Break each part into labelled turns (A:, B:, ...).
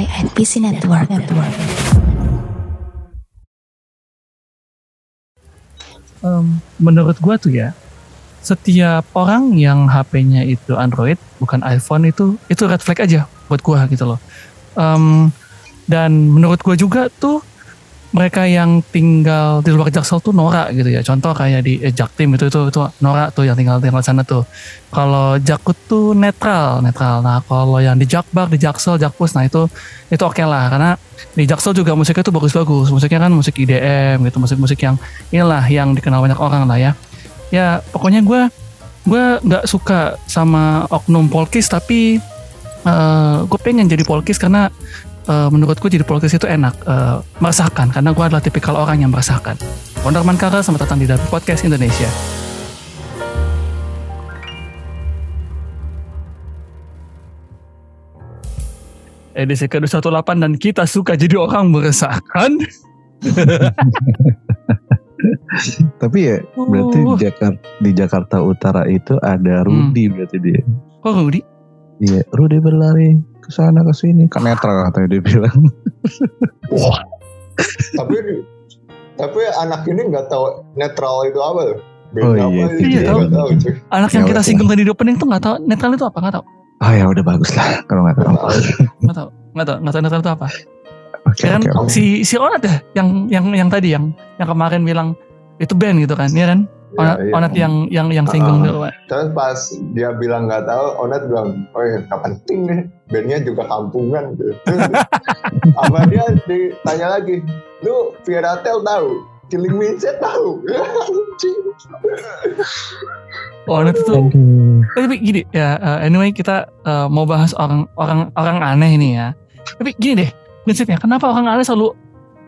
A: by NPC Network. Network.
B: Um, menurut gua tuh ya, setiap orang yang HP-nya itu Android bukan iPhone itu itu red flag aja buat gua gitu loh. Um, dan menurut gua juga tuh mereka yang tinggal di luar Jaksel tuh norak gitu ya. Contoh kayak di eh, Jaktim itu itu itu norak tuh yang tinggal tinggal sana tuh. Kalau Jakut tuh netral, netral. Nah, kalau yang di Jakbar, di Jaksel, Jakpus, nah itu itu oke lah karena di Jaksel juga musiknya tuh bagus-bagus. Musiknya kan musik IDM gitu, musik-musik yang inilah yang dikenal banyak orang lah ya. Ya, pokoknya gue gue nggak suka sama oknum polkis tapi uh, gue pengen jadi polkis karena uh, menurutku jadi polkis itu enak uh, merasakan karena gue adalah tipikal orang yang merasakan. Wonderman Kara selamat datang di dalam podcast Indonesia. Edisi ke-218 dan kita suka jadi orang meresahkan.
C: Tapi ya berarti
B: Oh.
C: Jakarta di Jakarta Utara itu ada Rudi berarti dia.
B: Oh Rudi?
C: Iya, Rudi berlari ke sana ke sini kan netral katanya dia bilang.
D: tapi tapi anak ini nggak tahu netral itu apa loh.
C: Oh, iya,
D: apa
B: iya,
D: dia
B: tahu.
D: nggak tahu cuy.
B: Anak yang
C: Ya,
B: kita singgung tadi di opening tuh nggak tahu netral itu apa nggak tahu
C: Ah ya udah bagus lah kalau nggak tahu.
B: nggak tahu nggak tahu nggak tahu netral itu apa.
C: Oke
B: Ya kan
C: oke.
B: si si Onat ya yang yang yang tadi yang yang kemarin bilang itu band gitu kan, ya kan? Onat,
D: Iya, iya.
B: Onat yang yang yang singgung
D: Ah.
B: dulu.
D: Terus pas dia bilang nggak tahu, Onet bilang, oh ya nggak penting nih, bandnya juga kampungan. Gitu. Sama dia ditanya lagi, lu Vieratel tahu? Killing Inside tahu? Anjing.
B: Onat itu
C: Aduh.
B: tapi gini ya uh, anyway kita uh, mau bahas orang orang orang aneh ini ya. Tapi gini deh prinsipnya kenapa orang aneh selalu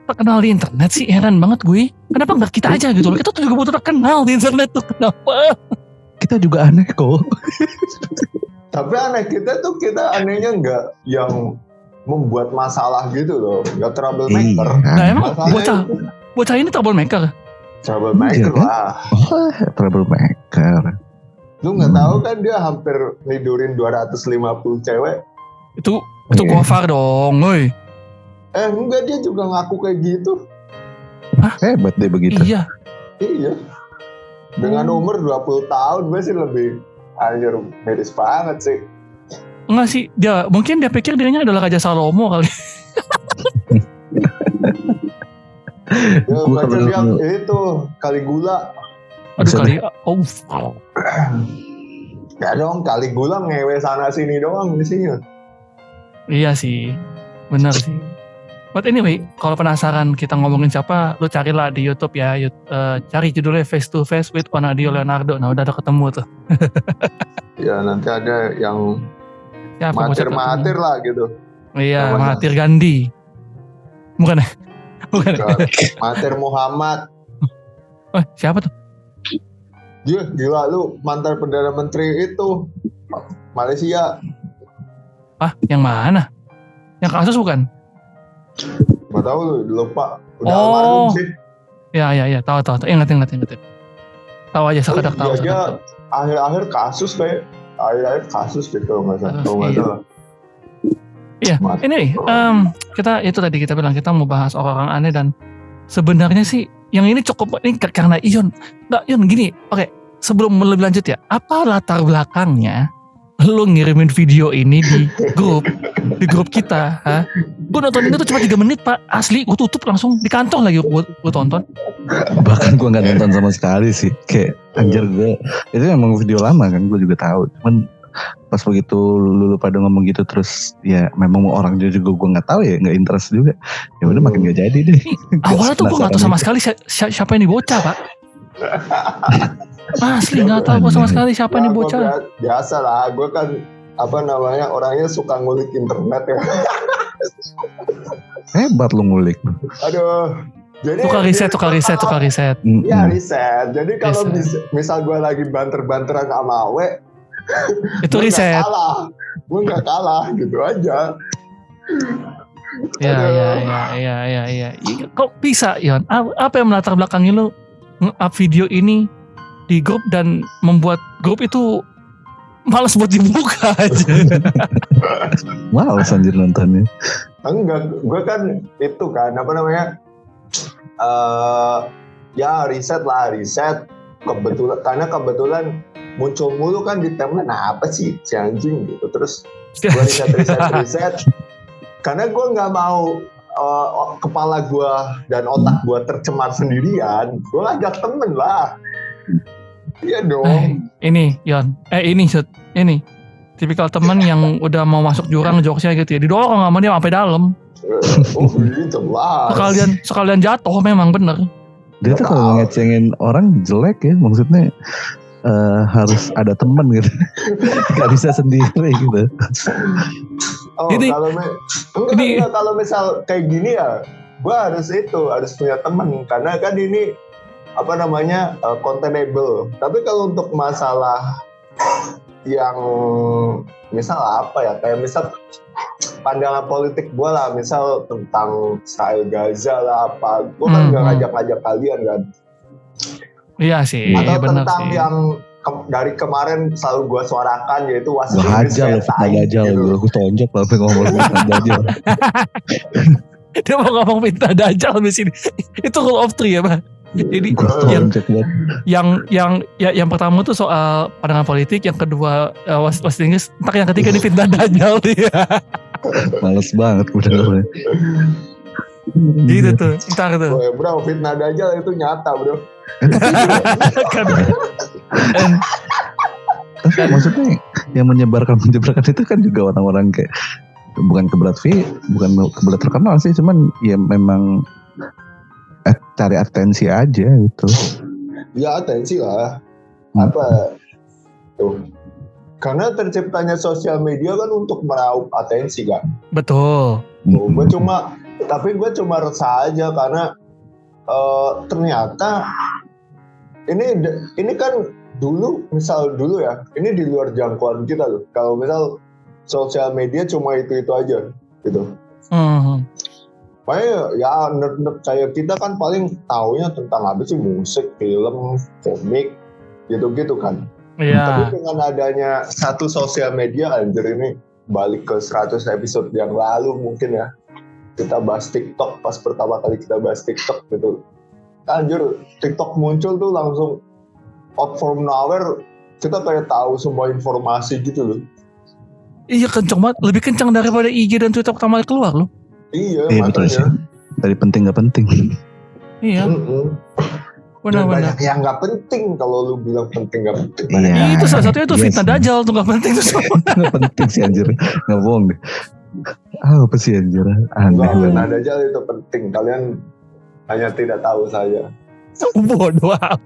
B: terkenal di internet sih heran banget gue. Kenapa nggak kita aja gitu loh? Kita tuh juga butuh terkenal di internet tuh kenapa?
C: Kita juga aneh kok.
D: Tapi aneh kita tuh kita anehnya nggak yang membuat masalah gitu loh, nggak troublemaker.
B: Nah emang
D: Masalahnya
B: bocah
D: itu
B: bocah ini troublemaker.
D: troublemaker
C: Iya, kan?
D: lah.
C: Oh, troublemaker.
D: Lu nggak
C: Hmm.
D: tahu kan dia hampir nidurin 250 cewek.
B: Itu itu
C: Iya.
B: gofar dong, woi.
D: Eh enggak dia juga ngaku kayak gitu.
C: Hebat deh begitu.
B: Iya.
D: Iya. Dengan
B: Hmm.
D: umur 20 tahun gue sih lebih anjir medis banget sih.
B: Enggak sih, dia mungkin dia pikir dirinya adalah Raja Salomo kali.
D: Ya,
C: Gua
D: baca dia itu Kaligula.
B: Aduh
C: Bisa
B: kali, oh,
D: Ya dong Kaligula ngewe sana sini doang di sini.
B: iya sih, benar sih. But anyway, kalau penasaran kita ngomongin siapa, lu carilah di YouTube ya, Yut- eh, cari judulnya Face to Face with Onadio Leonardo. Nah udah ada ketemu tuh.
D: Ya nanti ada yang
B: Siapa bocah
D: matir-matir lah gitu.
B: Iya,
D: Namanya.
B: Mahathir Gandhi. Bukan ya? Bukan. ya?
D: Muhammad.
B: Oh, siapa tuh?
D: Dia gila lu mantan perdana menteri itu Malaysia.
B: Ah, yang mana? Yang kasus bukan?
D: Gak tahu lu lupa. Udah
B: Oh.
D: almarhum sih.
B: Ya, ya, ya, tahu, tahu. Ingat, ingat, ingat. Tahu aja, sekedar tahu.
D: dia-. Akhir-akhir kasus kayak akhir-akhir kasus deh kalau nggak salah. Kalau nggak
B: iya.
D: salah.
B: Iya, Anyway, em, kita itu tadi kita bilang kita mau bahas orang-orang aneh dan sebenarnya sih yang ini cukup ini karena Ion. Nggak, Ion gini. Oke, sebelum lebih lanjut ya, apa latar belakangnya lu ngirimin video ini di grup di grup kita, ha? Gue nonton ini tuh cuma 3 menit pak, asli gue tutup langsung di kantor lagi gue gue tonton.
C: Bahkan gue nggak nonton sama sekali sih. Kayak anjir gue. Itu emang video lama kan gue juga tahu. Cuman pas begitu lu, lu pada ngomong gitu terus ya memang orang juga gue nggak tahu ya nggak interest juga ya udah makin gak jadi deh
B: Awalnya tuh gue nggak tahu sama sekali si- si- siapa ini bocah pak. Asli nggak tahu gue sama sekali siapa ini
D: Ya, gua
B: bocah.
D: bia- biasa lah, gue kan apa namanya orangnya suka ngulik internet ya.
C: hebat lu ngulik
D: Aduh. Jadi
B: Tukar riset, tukar riset, tukar riset.
C: Mm,
D: Ya
C: mm.
D: riset. Jadi kalau
B: Riset.
D: mis- misal gue lagi banter-banteran sama Awe,
B: Itu riset.
D: Kalah, gue nggak kalah gitu aja.
B: Ya,
D: Aduh.
B: ya, ya, ya, ya, ya. Ih, Kok bisa, Yon? Apa yang melatar belakangi lu nge-up video ini di grup dan membuat grup itu males buat dibuka aja.
C: Males anjir nontonnya.
D: Enggak, gue kan itu kan apa namanya? eh ya riset lah riset kebetulan karena kebetulan muncul mulu kan di timeline nah apa sih si anjing gitu terus gue riset riset riset karena gue nggak mau eh, kepala gue dan otak gue tercemar sendirian gue ngajak temen lah iya
B: Eh,
D: dong
B: ini Yon, eh ini Sud, ini. Tipikal teman yang udah mau masuk jurang jokesnya gitu ya. Didorong sama dia sampai dalam.
D: Oh gitu lah
B: sekalian sekalian jatuh memang bener.
C: Dia tuh kalau ngecengin orang jelek ya, maksudnya eh, harus ada temen gitu. Gak bisa sendiri gitu.
D: Oh,
B: Ini-
D: kalau me- enggak,
B: ini-
D: enggak, kalau misal kayak gini ya, gua harus itu harus punya teman. Karena kan ini apa namanya uh, containable. Tapi kalau untuk masalah yang misal apa ya kayak misal pandangan politik gue lah misal tentang Israel Gaza lah apa gue kan
B: Hmm,
D: nggak
B: hmm.
D: ngajak-ngajak kalian kan
B: iya sih
D: atau
B: bener
D: tentang
B: sih
D: yang ke- dari kemarin selalu gue suarakan yaitu wasit
C: hajar
D: kayak
C: loh, fitnah dajal
D: gitu.
C: gue. Gue tonjok lah sampai ngomong fitnah
B: dia mau ngomong minta dajal di sini itu rule of three ya pak jadi
C: Gue
B: yang yang yang ya, yang pertama tuh soal pandangan politik yang kedua uh, was was Inggris ntar yang ketiga nih fitnah dajal dia
C: Males banget gue dengernya.
B: gitu tuh ntar tuh.
D: Bro, fitnah dajal itu nyata bro.
B: kan. And-
C: Tapi maksudnya yang menyebarkan menyebarkan itu kan juga orang-orang kayak bukan kebelat V, bukan kebelat terkenal sih, cuman ya memang eh, cari atensi aja gitu.
D: Ya atensi lah.
C: Hmm.
D: Apa tuh? Karena terciptanya sosial media kan untuk meraup atensi kan.
B: betul
D: Tuh, gue cuma tapi gue cuma resah aja karena eh, ternyata ini ini kan dulu misal dulu ya ini di luar jangkauan kita loh kalau misal sosial media cuma itu itu aja gitu
B: Hmm.
D: Makanya ya nerd-nerd kayak kita kan paling taunya tentang apa sih musik, film, komik, gitu-gitu kan. Tapi
B: Iya.
D: dengan adanya satu sosial media anjir ini balik ke 100 episode yang lalu mungkin ya. Kita bahas TikTok pas pertama kali kita bahas TikTok gitu. Anjir, TikTok muncul tuh langsung out from nowhere kita kayak tahu semua informasi gitu loh.
B: Iya kenceng banget, lebih kenceng daripada IG dan Twitter pertama kali keluar loh.
D: Iya,
C: Iya betul sih. Dari penting gak penting.
B: Iya,
D: Mm-mm. Dan
B: benar-benar.
D: banyak yang nggak penting kalau lu bilang penting nggak penting.
C: Iya.
B: Iya, itu salah satunya tuh
C: Iya
B: fitnah dajal tuh gak penting tuh semua.
C: gak penting sih anjir. Gak bohong deh. Ah, apa sih anjir? Aneh
D: ada aja itu penting. Kalian hanya tidak tahu saja.
B: Bodoh amat,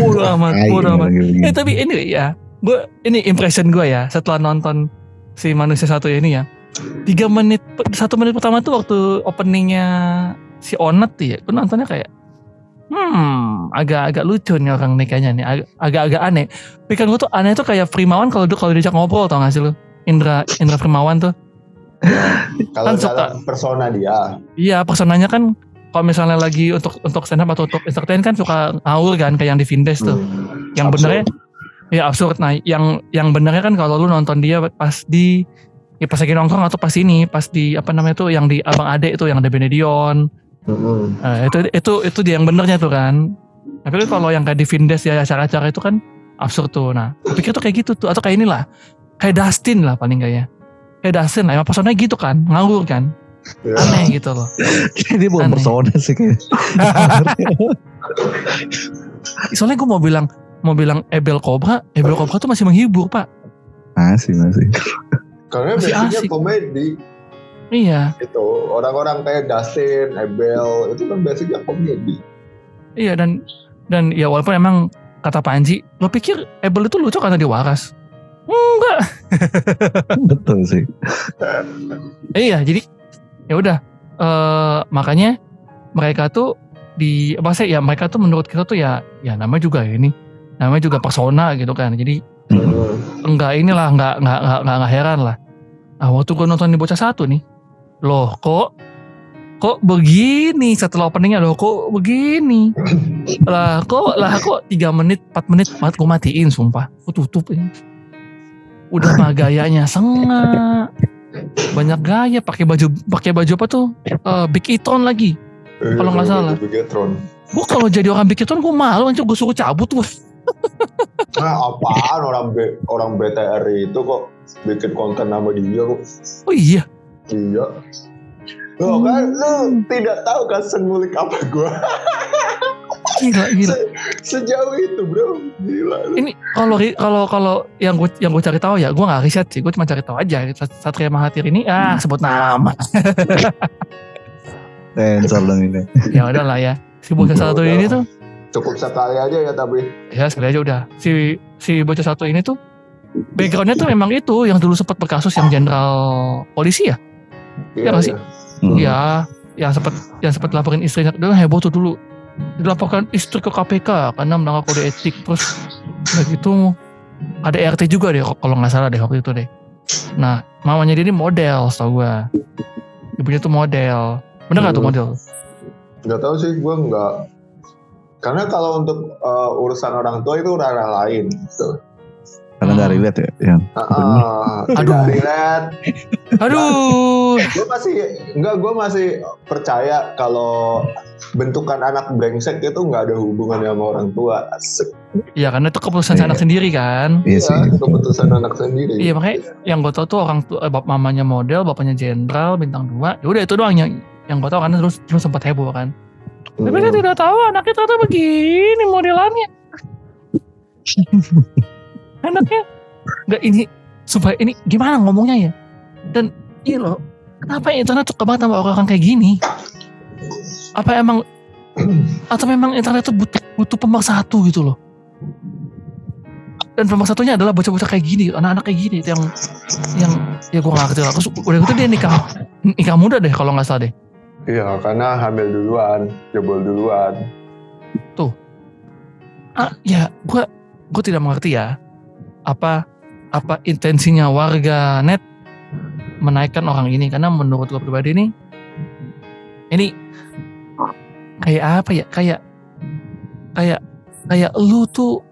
B: bodoh amat, bodoh amat. Eh tapi ini ya, gue ini impression gue ya setelah nonton si manusia satu ini ya. Tiga menit, satu menit pertama tuh waktu openingnya si Onet tuh ya, gue nontonnya kayak, hmm, agak-agak lucu nih orang nih kayaknya nih, Ag- agak-agak aneh. Pikiran gue tuh aneh tuh kayak Primawan kalau kalau diajak ngobrol tau gak sih lu? Indra Indra Primawan tuh.
D: Kalau
B: Kan suka-
D: persona dia,
B: Iya, personanya kan kalau misalnya lagi untuk untuk stand up atau untuk entertain kan suka ngawur kan kayak yang di Vindes tuh.
D: hmm,
B: yang benernya ya absurd. Nah yang yang benernya kan kalau lu nonton dia pas di ya pas lagi nongkrong atau pas ini pas di apa namanya tuh yang di abang ade itu yang ada Benedion.
D: Mm-mm.
B: Nah, itu itu itu dia yang benernya tuh kan. Tapi kalau yang kayak di Vindes ya acara-acara itu kan absurd tuh. Nah gue pikir tuh kayak gitu tuh. Atau kayak inilah kayak Dustin lah paling kayak ya. Kayak Dustin lah emang personanya gitu kan ngawur kan.
D: Ya.
B: aneh gitu loh.
C: Ini bukan persona sih kayak.
B: soalnya gue mau bilang mau bilang Ebel Cobra Ebel Cobra tuh masih menghibur pak
C: Masih masih.
D: Karena
B: Masih
D: basicnya
B: asik.
D: komedi
B: iya
D: itu orang-orang kayak Dustin, Ebel itu kan basicnya komedi.
B: Iya dan dan ya walaupun emang kata Panji, lo pikir Abel itu lucu karena dia waras? Enggak.
C: Betul sih.
B: Eh, iya, jadi ya udah eh makanya mereka tuh di apa sih ya mereka tuh menurut kita tuh ya ya namanya juga ini namanya juga persona gitu kan. Jadi
D: Hmm.
B: enggak inilah enggak enggak enggak, enggak, enggak heran lah. Ah waktu gue nonton di bocah satu nih, loh kok kok begini setelah openingnya? Loh kok begini? Lah kok lah kok tiga menit 4 menit? Banget gue matiin sumpah. Gue tutup ini. Udah mah gayanya sengak. Banyak gaya. Pakai baju pakai baju apa tuh? Eh, Big Eton lagi. Kalau nggak salah.
D: Bigetron.
B: gue kalau jadi orang Big Eton gue malu anjir. Gue suruh cabut gue
D: Nah, apaan orang B, orang BTR itu kok bikin konten nama dia kok.
B: oh iya
D: Iya. Lo kan lu tidak tahu kan sengulik apa gua.
B: gila gila
D: Se- sejauh itu, Bro. Gila. lu.
B: ini kalau kalau kalau yang gue yang gue cari tahu ya gue nggak riset sih gue cuma cari tahu aja Sat- Satria Mahathir ini ah sebut nama
C: Sensor dong ini.
B: ya udahlah ya si bocah satu ini tuh
D: Cukup sekali aja ya tapi.
B: ya sekali aja udah si si bocah satu ini tuh backgroundnya tuh memang itu yang dulu sempat berkasus yang jenderal polisi ya Iya nggak sih?
C: Hmm.
B: ya yang sempat yang sempat laporin istrinya dulu heboh tuh dulu dilaporkan istri ke KPK karena melanggar kode etik terus udah gitu ada RT juga deh kalau nggak salah deh waktu itu deh nah mamanya dia ini model setahu gua ibunya tuh model bener nggak tuh
D: Hmm.
B: model
D: Gak tahu sih, gue nggak. Karena kalau untuk uh, urusan orang tua itu ranah lain. Gitu.
C: Karena nggak relate ya. Yang
D: Ah,
B: Aduh.
D: tidak relate.
B: aduh
D: Gue masih, enggak, gue masih percaya kalau bentukan anak brengsek itu nggak ada hubungannya sama orang tua. Asik.
B: ya karena itu keputusan
C: Iya.
B: anak sendiri kan
C: iya sih.
D: Ya, keputusan anak sendiri.
B: Iya makanya yang gue tau tuh orang tua eh, bap mamanya model, bapaknya jenderal bintang dua. Ya udah itu doang yang yang gue tau karena terus terus sempat heboh kan.
D: Hmm.
B: Tapi saya tidak tahu anaknya ternyata begini modelannya. anaknya nggak ini supaya ini gimana ngomongnya ya? Dan iya loh, kenapa internet suka banget sama orang-orang kayak gini? Apa emang atau memang internet itu butuh butuh pemersatu gitu loh? Dan pemersatunya adalah bocah-bocah kayak gini, anak-anak kayak gini yang yang ya gue gak ngerti lah. Terus udah gitu dia nikah nikah muda deh kalau nggak salah deh.
D: Iya, karena hamil duluan, jebol duluan.
B: ah ya gue gue tidak mengerti ya apa apa intensinya warga net menaikkan orang ini. Karena menurut gue pribadi ini ini kayak apa ya? Kayak kayak kayak lu tuh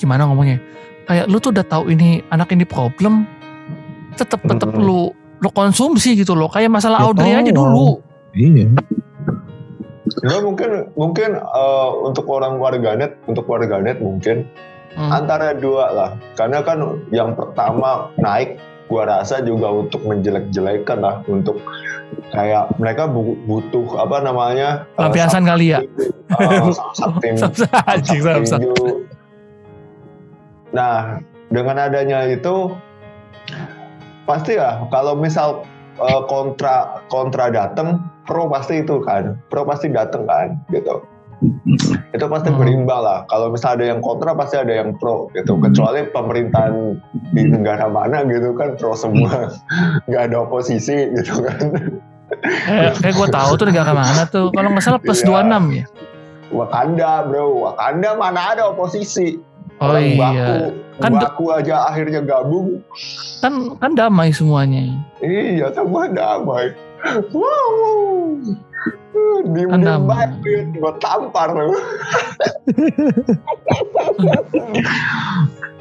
B: gimana ngomongnya? Kayak lu tuh udah tahu ini anak ini problem tetap tetap
D: Mm-mm.
B: lu lu konsumsi gitu loh kayak masalah
C: Ya
B: Audrey aja dulu
C: Iya.
D: Enggak mungkin mungkin eh, untuk orang warganet, untuk warganet mungkin
B: Hmm.
D: antara dua lah. Karena kan yang pertama naik gua rasa juga untuk menjelek-jelekan lah untuk kayak mereka bu- butuh apa namanya eh,
B: lampiasan kali ya.
D: Nah, dengan adanya itu pasti ya kalau misal eh, kontra kontra datang pro pasti itu kan. Pro pasti datang kan gitu. Itu pasti
B: Hmm.
D: berimbang lah. Kalau misal ada yang kontra pasti ada yang pro gitu. Kecuali pemerintahan di negara mana gitu kan pro semua. Nggak ada oposisi gitu kan.
B: Kayak kayak gue tahu tuh negara mana tuh. Kalau nggak salah plus
D: Iya.
B: 26 ya.
D: Wakanda bro. Wakanda mana ada oposisi
B: oh
D: Orang
B: iya
D: baku,
B: Kan
D: baku aja akhirnya gabung
B: kan kan damai semuanya
D: Iya, semua damai. Wow. Diem
B: Kan
D: diem banget, gue tampar.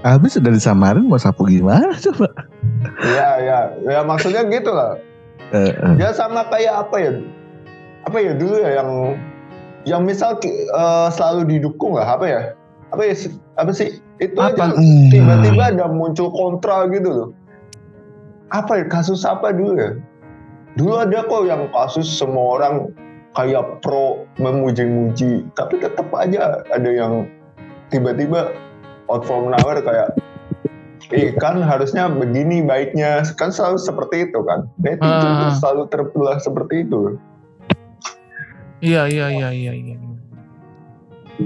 C: Habis udah disamarin mau sapu gimana coba?
D: Iya, iya, ya maksudnya gitu lah.
C: Eh, eh.
D: Ya sama kayak apa ya? Apa ya dulu ya yang yang misal eh, selalu didukung lah apa ya? Apa ya? Apa sih? Itu
B: Apa?
D: aja tiba-tiba ada muncul kontra gitu loh. Apa ya? Kasus apa dulu ya? Dulu ada kok yang kasus semua orang kayak pro memuji-muji, tapi tetap aja ada yang tiba-tiba out from nowhere kayak Eh kan harusnya begini baiknya kan selalu seperti itu kan netizen tuh selalu terbelah seperti itu
B: iya iya iya iya iya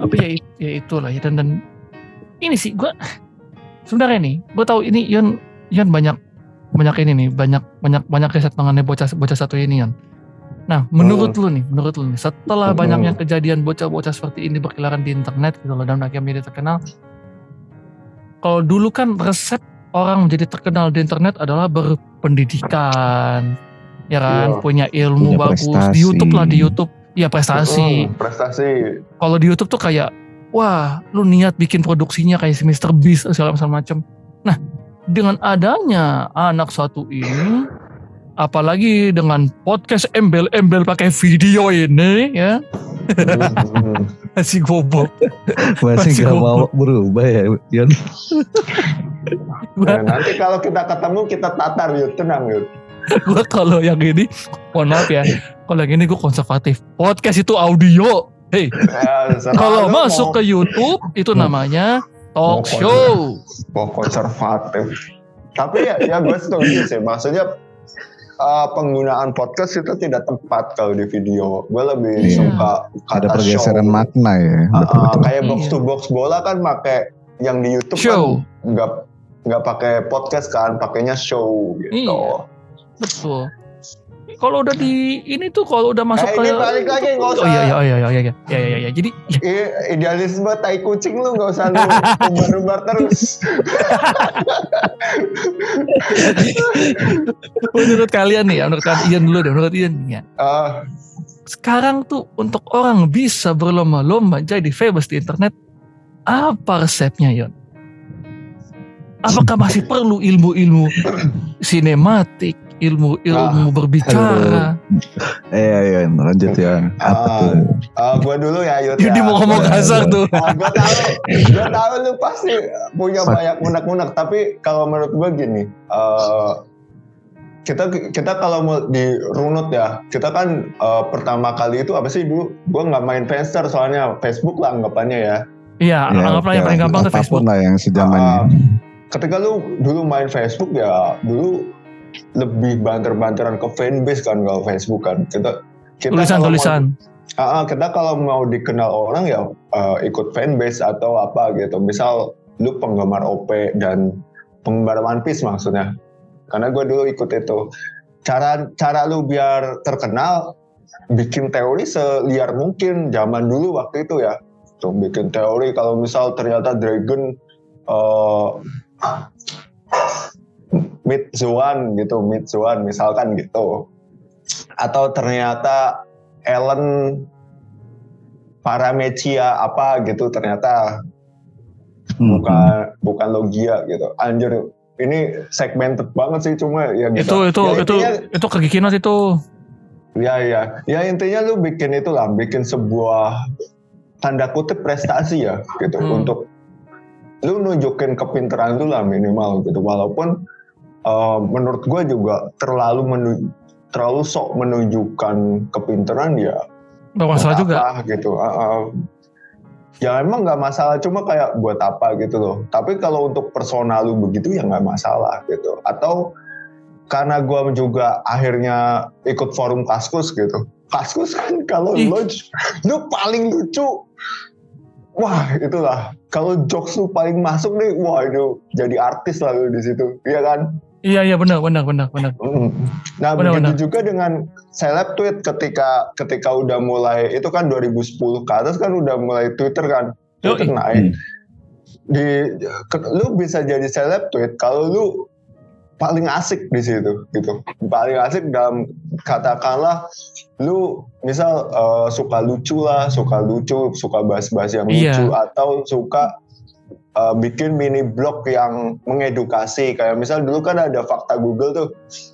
B: tapi ya, ya itulah ya dan dan ini sih gue sebenarnya nih gue tahu ini Yon Yon banyak banyak ini nih banyak banyak banyak riset mengenai bocah bocah satu ini Yon nah menurut lu nih menurut lu nih setelah
D: Hmm.
B: banyaknya kejadian bocah-bocah seperti ini berkeliaran di internet gitu loh dan akhirnya dia terkenal kalau dulu kan resep orang menjadi terkenal di internet adalah berpendidikan ya kan
D: Iya.
B: punya ilmu
C: Punya
B: bagus di
C: prestasi.
B: YouTube lah di YouTube ya prestasi
D: Hmm, prestasi
B: kalau di YouTube tuh kayak wah lu niat bikin produksinya kayak si Mr. Beast segala macam macam Nah, dengan adanya anak satu ini, apalagi dengan podcast embel-embel pakai video ini, ya, masih goblok.
C: Masih
B: Masih
C: gak mau berubah ya, Yon.
D: Nah, nanti kalau kita ketemu kita tatar yuk tenang yuk.
B: gue kalau yang ini, mohon maaf ya, kalau yang ini gue konservatif. Podcast itu audio. Hei,
D: Ya, serah
B: kalau masuk
D: mau-
B: ke YouTube itu namanya talk show.
D: mau konservatif. Tapi ya, ya gue setuju sih. Maksudnya uh, penggunaan podcast itu tidak tepat kalau di video. Gue lebih
A: Iya.
D: suka
C: Ada
D: kata
C: pergeseran
D: show.
C: makna ya.
D: Uh, uh,
C: Betul-betul.
D: kayak box
B: Iya.
D: to box bola kan pakai yang di YouTube
B: Show.
D: kan nggak nggak pakai podcast kan, pakainya show gitu.
B: Iya. Betul. Kalau udah di ini tuh kalau udah masuk
D: Eh,
B: ke
D: ini balik lagi, nggak
B: Oh
D: usah.
B: iya iya iya iya iya iya iya iya, iya. Jadi ya,
D: idealisme tai kucing lu nggak usah lu umbar-umbar terus.
B: menurut kalian nih ya, menurut kalian Ian dulu deh, menurut Ian ya.
D: Ah,
B: Sekarang tuh untuk orang bisa berlomba-lomba jadi famous di internet, apa resepnya Yon? Apakah masih perlu ilmu-ilmu sinematik, ilmu-ilmu berbicara?
C: Iya, Yon. Lanjut, Yon. Apa
D: Ah.
C: tuh?
D: ah, gua dulu ya Yud
B: Jadi
D: ya.
B: mau ngomong kasar tuh.
D: Ah, gue tahu, gue tahu lu pasti punya banyak unek-unek. Tapi kalau menurut gue gini, eh, kita kita kalau mau dirunut ya, kita kan eh, pertama kali itu apa sih dulu? Gue nggak main Friendster soalnya Facebook lah anggapannya ya.
B: Iya,
C: Ya,
B: anggaplah yang
C: oke.
B: paling gampang tuh
C: Apa pun
B: Facebook.
C: lah yang
D: Ah,
C: sejamannya.
D: ketika lu dulu main Facebook ya, dulu lebih banter-banteran ke fanbase kan kalau Facebook kan. Kita kita kalau mau-
B: Tulisan-tulisan.
D: Ah, kita kalau mau dikenal orang ya eh, ikut fanbase atau apa gitu. Misal lu penggemar OP dan penggemar One Piece maksudnya. Karena gue dulu ikut itu. Cara cara lu biar terkenal bikin teori seliar mungkin zaman dulu waktu itu ya. Tuh bikin teori kalau misal ternyata Dragon eh mid Zoan gitu, mid Zoan misalkan gitu. Atau ternyata Ellen Paramecia apa gitu ternyata
C: Hmm.
D: bukan bukan Logia gitu. Anjir ini segmented banget sih cuma ya
B: Itu
D: gitu.
B: itu
D: ya,
B: itu
D: intinya,
B: itu kegikinat itu.
D: ya ya ya intinya lu bikin itu lah, bikin sebuah tanda kutip prestasi ya gitu
B: Hmm.
D: untuk lu nunjukin kepintaran lu lah minimal gitu walaupun eh, menurut gue juga terlalu menu- terlalu sok menunjukkan kepintaran ya
B: Gak masalah juga.
D: gitu. Ah, ah. ya emang nggak masalah cuma kayak buat apa gitu loh. Tapi kalau untuk personal lu begitu ya nggak masalah gitu. Atau karena gua juga akhirnya ikut forum kaskus gitu. Kaskus kan kalau lu lu paling lucu. Wah itulah. Kalau jokes lu paling masuk nih wah itu jadi artis lah lu di situ. Iya kan
B: Iya iya benar benar benar benar.
D: Mm. Nah
B: Benar,
D: begitu
B: benar.
D: juga dengan seleb tweet ketika ketika udah mulai itu kan 2010 ke atas kan udah mulai Twitter kan Twitter
B: Yoi.
D: naik. Di ke- lu bisa jadi seleb tweet kalau lu paling asik di situ gitu. Paling asik dalam katakanlah lu misal eh, suka lucu lah, suka lucu, suka bahas-bahas yang
B: Iya.
D: lucu atau suka eh, bikin mini blog yang mengedukasi kayak misal dulu kan ada fakta Google tuh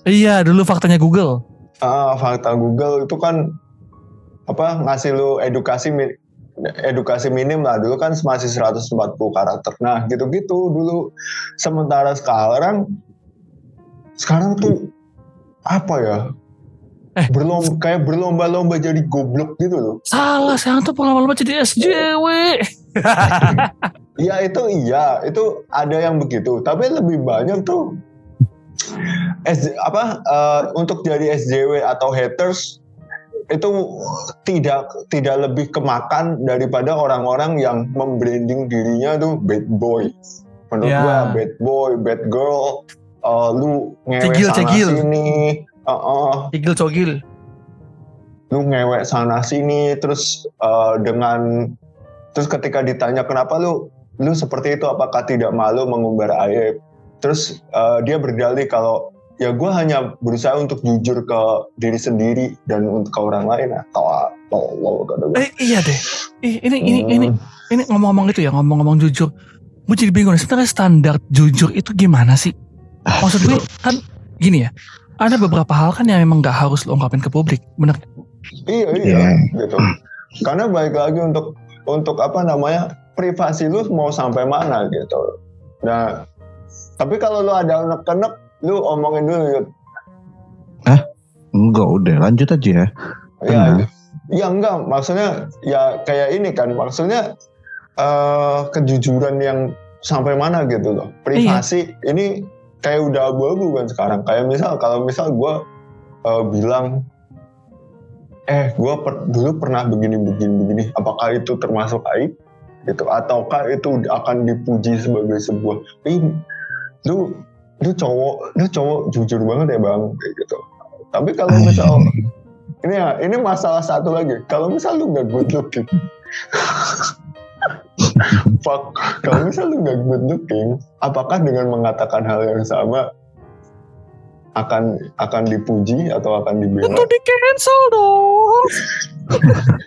B: Iya dulu faktanya Google.
D: Ah, fakta Google itu kan apa ngasih lu edukasi edukasi minim lah dulu kan masih 140 karakter. Nah, gitu-gitu dulu. Sementara sekarang sekarang tuh apa ya?
B: Eh.
D: Berlomba kayak berlomba-lomba jadi goblok gitu loh.
B: Salah sekarang tuh lama-lama jadi SJW.
D: Iya itu iya, itu ada yang begitu. Tapi lebih banyak tuh S, apa eh, untuk jadi SJW atau haters itu tidak tidak lebih kemakan daripada orang-orang yang membranding dirinya tuh bad boy. Menurut
B: Ya.
D: gua bad boy, bad girl, eh, lu ngewek
B: Cegil,
D: sana
B: cegil.
D: sini, eh, eh,
B: Cigil cogil.
D: lu ngewek sana sini terus eh, dengan terus ketika ditanya kenapa lu lu seperti itu apakah tidak malu mengumbar aib? Terus eh, dia berdalih kalau ya gue hanya berusaha untuk jujur ke diri sendiri dan untuk ke orang lain atau tolol kata gue
B: Eh iya deh. Ih, ini ini ini ini ngomong-ngomong itu ya ngomong-ngomong jujur. gue jadi bingung sebenarnya standar jujur itu gimana sih? Maksud gue kan gini ya ada beberapa hal kan yang memang gak harus lo ungkapin ke publik bener
D: Iya iya. gitu. Karena balik lagi untuk untuk apa namanya privasi lu mau sampai mana gitu. Nah tapi kalau lu ada anak-anak lu omongin dulu Yud.
C: Enggak udah lanjut aja ya.
D: Ya,
C: Hmm.
D: ya enggak maksudnya ya kayak ini kan maksudnya eh kejujuran yang sampai mana gitu loh. Privasi ini kayak udah abu-abu kan sekarang. Kayak misal kalau misal gue bilang eh gue dulu pernah begini begini begini apakah itu termasuk aib gitu. Ataukah itu akan dipuji sebagai sebuah eh lu lu cowok lu cowok jujur banget ya bang? Kayak gitu. Tapi kalau misal ini ya ini masalah satu lagi. Kalau misal lu nggak good looking. Fuck. Kalau misal lu nggak good looking apakah dengan mengatakan hal yang sama akan akan dipuji atau akan dibela?
B: Tentu di cancel dong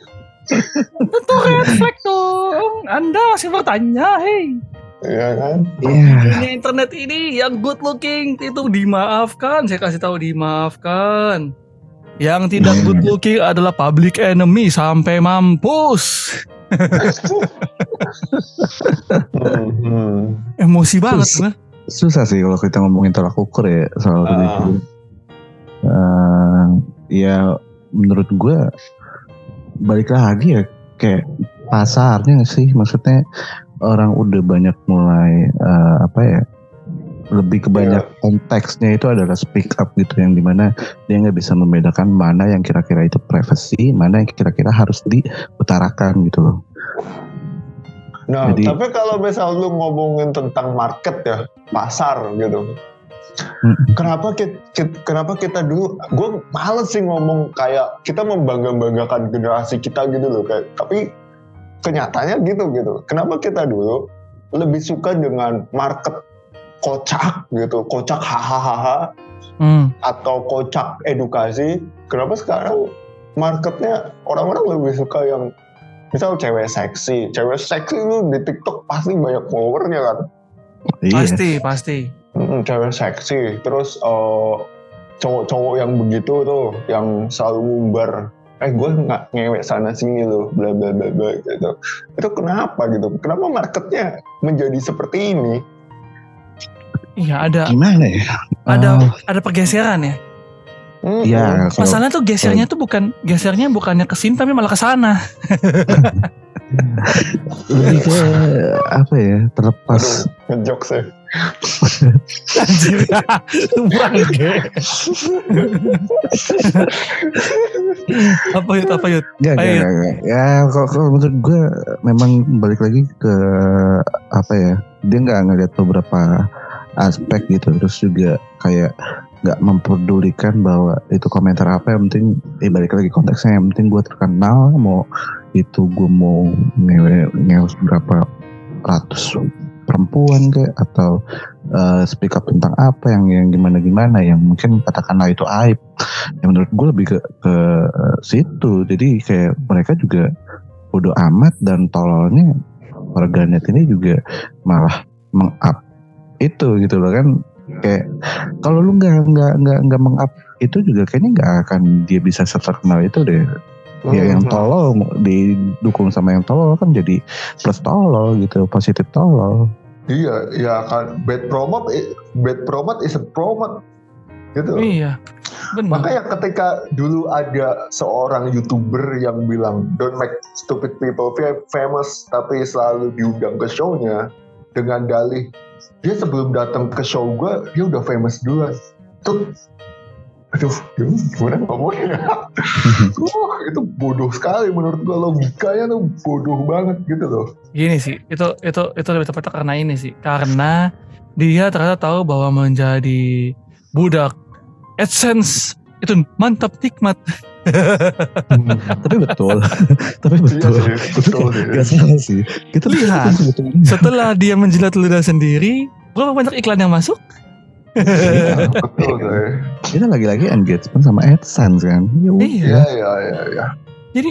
B: tentu red flag dong anda masih bertanya hei
D: Iya kan?
C: Iya.
B: ini internet ini yang good looking itu dimaafkan saya kasih tahu dimaafkan yang tidak good looking adalah public enemy sampai mampus emosi banget gue
C: Susah sih kalau kita ngomongin tolak ukur ya soal
D: Ah.
C: itu. Eh, ya menurut gue balik lagi ya kayak pasarnya sih maksudnya orang udah banyak mulai eh, apa ya lebih kebanyak konteksnya itu adalah speak up gitu yang di mana dia nggak bisa membedakan mana yang kira-kira itu privacy mana yang kira-kira harus diutarakan gitu loh
D: Nah,
C: Jadi-
D: tapi kalau misal lu ngomongin tentang market ya, pasar gitu.
C: Hmm.
D: Kenapa kita, kenapa kita dulu, gue males sih ngomong kayak kita membangga-banggakan generasi kita gitu loh, kayak tapi kenyataannya gitu gitu. Kenapa kita dulu lebih suka dengan market kocak gitu, kocak hahaha
B: hmm.
D: atau kocak edukasi. Kenapa sekarang marketnya orang-orang lebih suka yang misal cewek seksi, cewek seksi itu di TikTok pasti banyak followernya kan.
C: iya
B: pasti pasti
D: Mm, cewek seksi, terus eh, cowok-cowok yang begitu tuh, yang selalu ngumbar, eh gue nggak ngewek sana sini loh, bla bla bla bla gitu. Itu kenapa gitu? Kenapa marketnya menjadi seperti ini?
B: iya ada
C: gimana ya
B: ada
C: Eh,
B: ada pergeseran ya
C: Iya,
B: Masalahnya tuh gesernya tuh bukan gesernya bukannya ke sini tapi malah ke sana.
C: lebih ke apa ya terlepas
D: ngejok sih.
B: Bangke. apa yut apa yut?
C: Enggak, enggak, enggak. Ya, kalau, kalau menurut gue memang balik lagi ke apa ya? Dia nggak ngeliat beberapa aspek gitu, terus juga kayak nggak memperdulikan bahwa itu komentar apa yang penting, eh balik lagi konteksnya yang penting gue terkenal, mau itu gue mau ngewe ngewe berapa ratus perempuan kayak atau eh, speak up tentang apa yang yang gimana gimana yang mungkin katakanlah itu aib. Yang menurut gue lebih ke, ke eh, situ. Jadi kayak mereka juga bodoh amat dan tololnya warganet ini juga malah meng-up itu gitu loh kan. Kayak kalau lu nggak nggak nggak nggak meng-up itu juga kayaknya nggak akan dia bisa terkenal itu deh ya yang tolol didukung sama yang tolol kan jadi plus tolol gitu positif tolol
D: Iya, ya kan bad promote, i- bad promote is a promote gitu.
B: Iya. Benar.
D: Makanya ketika dulu ada seorang youtuber yang bilang don't make stupid people fa- famous, tapi selalu diundang ke show-nya dengan dalih dia sebelum datang ke show gue dia udah famous duluan. Tuh, aduh, gimana ngomongnya? Wah, itu bodoh sekali menurut gue logikanya tuh bodoh banget gitu loh.
B: Gini sih, itu itu itu lebih tepatnya karena ini sih, karena dia ternyata tahu bahwa menjadi budak AdSense itu mantap nikmat.
C: tapi betul tapi
D: Iya
C: betul
D: sih, betul sih.
C: Gak salah sih kita
B: Lihat. Setelah dia menjilat ludah sendiri, berapa banyak iklan yang masuk?
D: Iya, betul
C: kita lagi-lagi engagement sama AdSense kan Ya.
B: Iya.
D: Iya, iya, iya, iya.
B: Jadi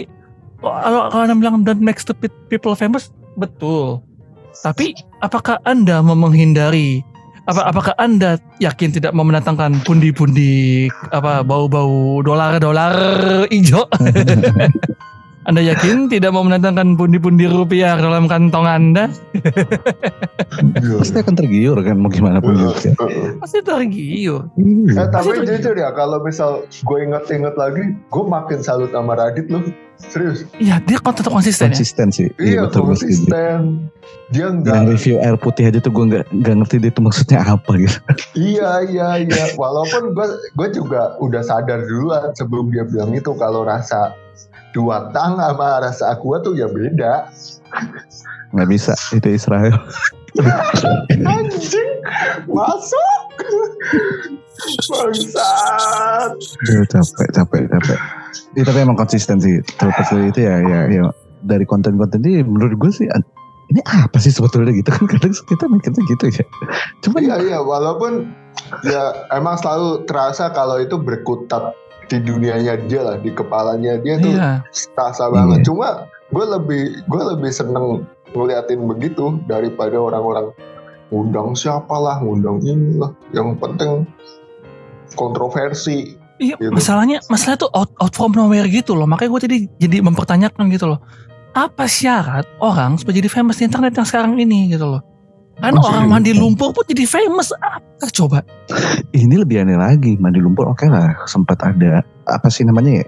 B: kalau kalau anda bilang don't make stupid people famous, betul. Tapi apakah Anda mau menghindari apa apakah Anda yakin tidak mau mendatangkan pundi-pundi apa bau-bau dolar-dolar hijau? anda yakin tidak mau mendatangkan pundi-pundi rupiah ke dalam kantong Anda?
C: Pasti akan tergiur kan mau gimana pun juga.
B: Pasti tergiur.
C: Iya.
D: Eh, tapi
B: Pasti
D: jujur ya kalau misal gue inget-inget lagi, gue makin salut sama Radit loh. Serius.
B: Iya, dia kok tetap konsisten ya.
C: Konsisten sih.
D: Iya,
C: betul gue setuju.
D: konsisten. Dia
C: Yang
D: enggak.
C: review air putih aja tuh gue nggak nggak ngerti dia tuh maksudnya apa gitu.
D: Iya, iya, iya. Walaupun gue gue juga udah sadar duluan sebelum dia bilang itu kalau rasa dua tang sama rasa aqua tuh ya beda.
C: Nggak bisa itu Israel.
D: Anjing, masuk. Bangsat.
C: Aduh, capek capek capek. Iya tapi emang konsisten sih. Terlepas itu ya ya ya dari konten-konten ini menurut gue sih ini apa sih sebetulnya gitu kan kadang kita mikirnya gitu ya. Cuman
D: Iya, iya. Walaupun ya emang selalu terasa kalau itu berkutat di dunianya dia lah, di kepalanya dia tuh
B: Iya.
D: terasa banget.
C: Iya.
D: Cuma gue lebih gue lebih seneng ngeliatin begitu daripada orang-orang ngundang siapalah, ngundang inilah. Yang penting kontroversi.
B: Iya,
D: Gitu.
B: masalahnya masalah tuh out, out from nowhere gitu loh. Makanya gue tadi jadi mempertanyakan gitu loh. Apa syarat orang supaya jadi famous di internet yang sekarang ini gitu loh. Kan
D: Oh,
B: orang
D: serius?
B: mandi lumpur pun jadi famous. Apa coba?
C: ini lebih aneh lagi mandi lumpur oke lah sempat ada apa sih namanya ya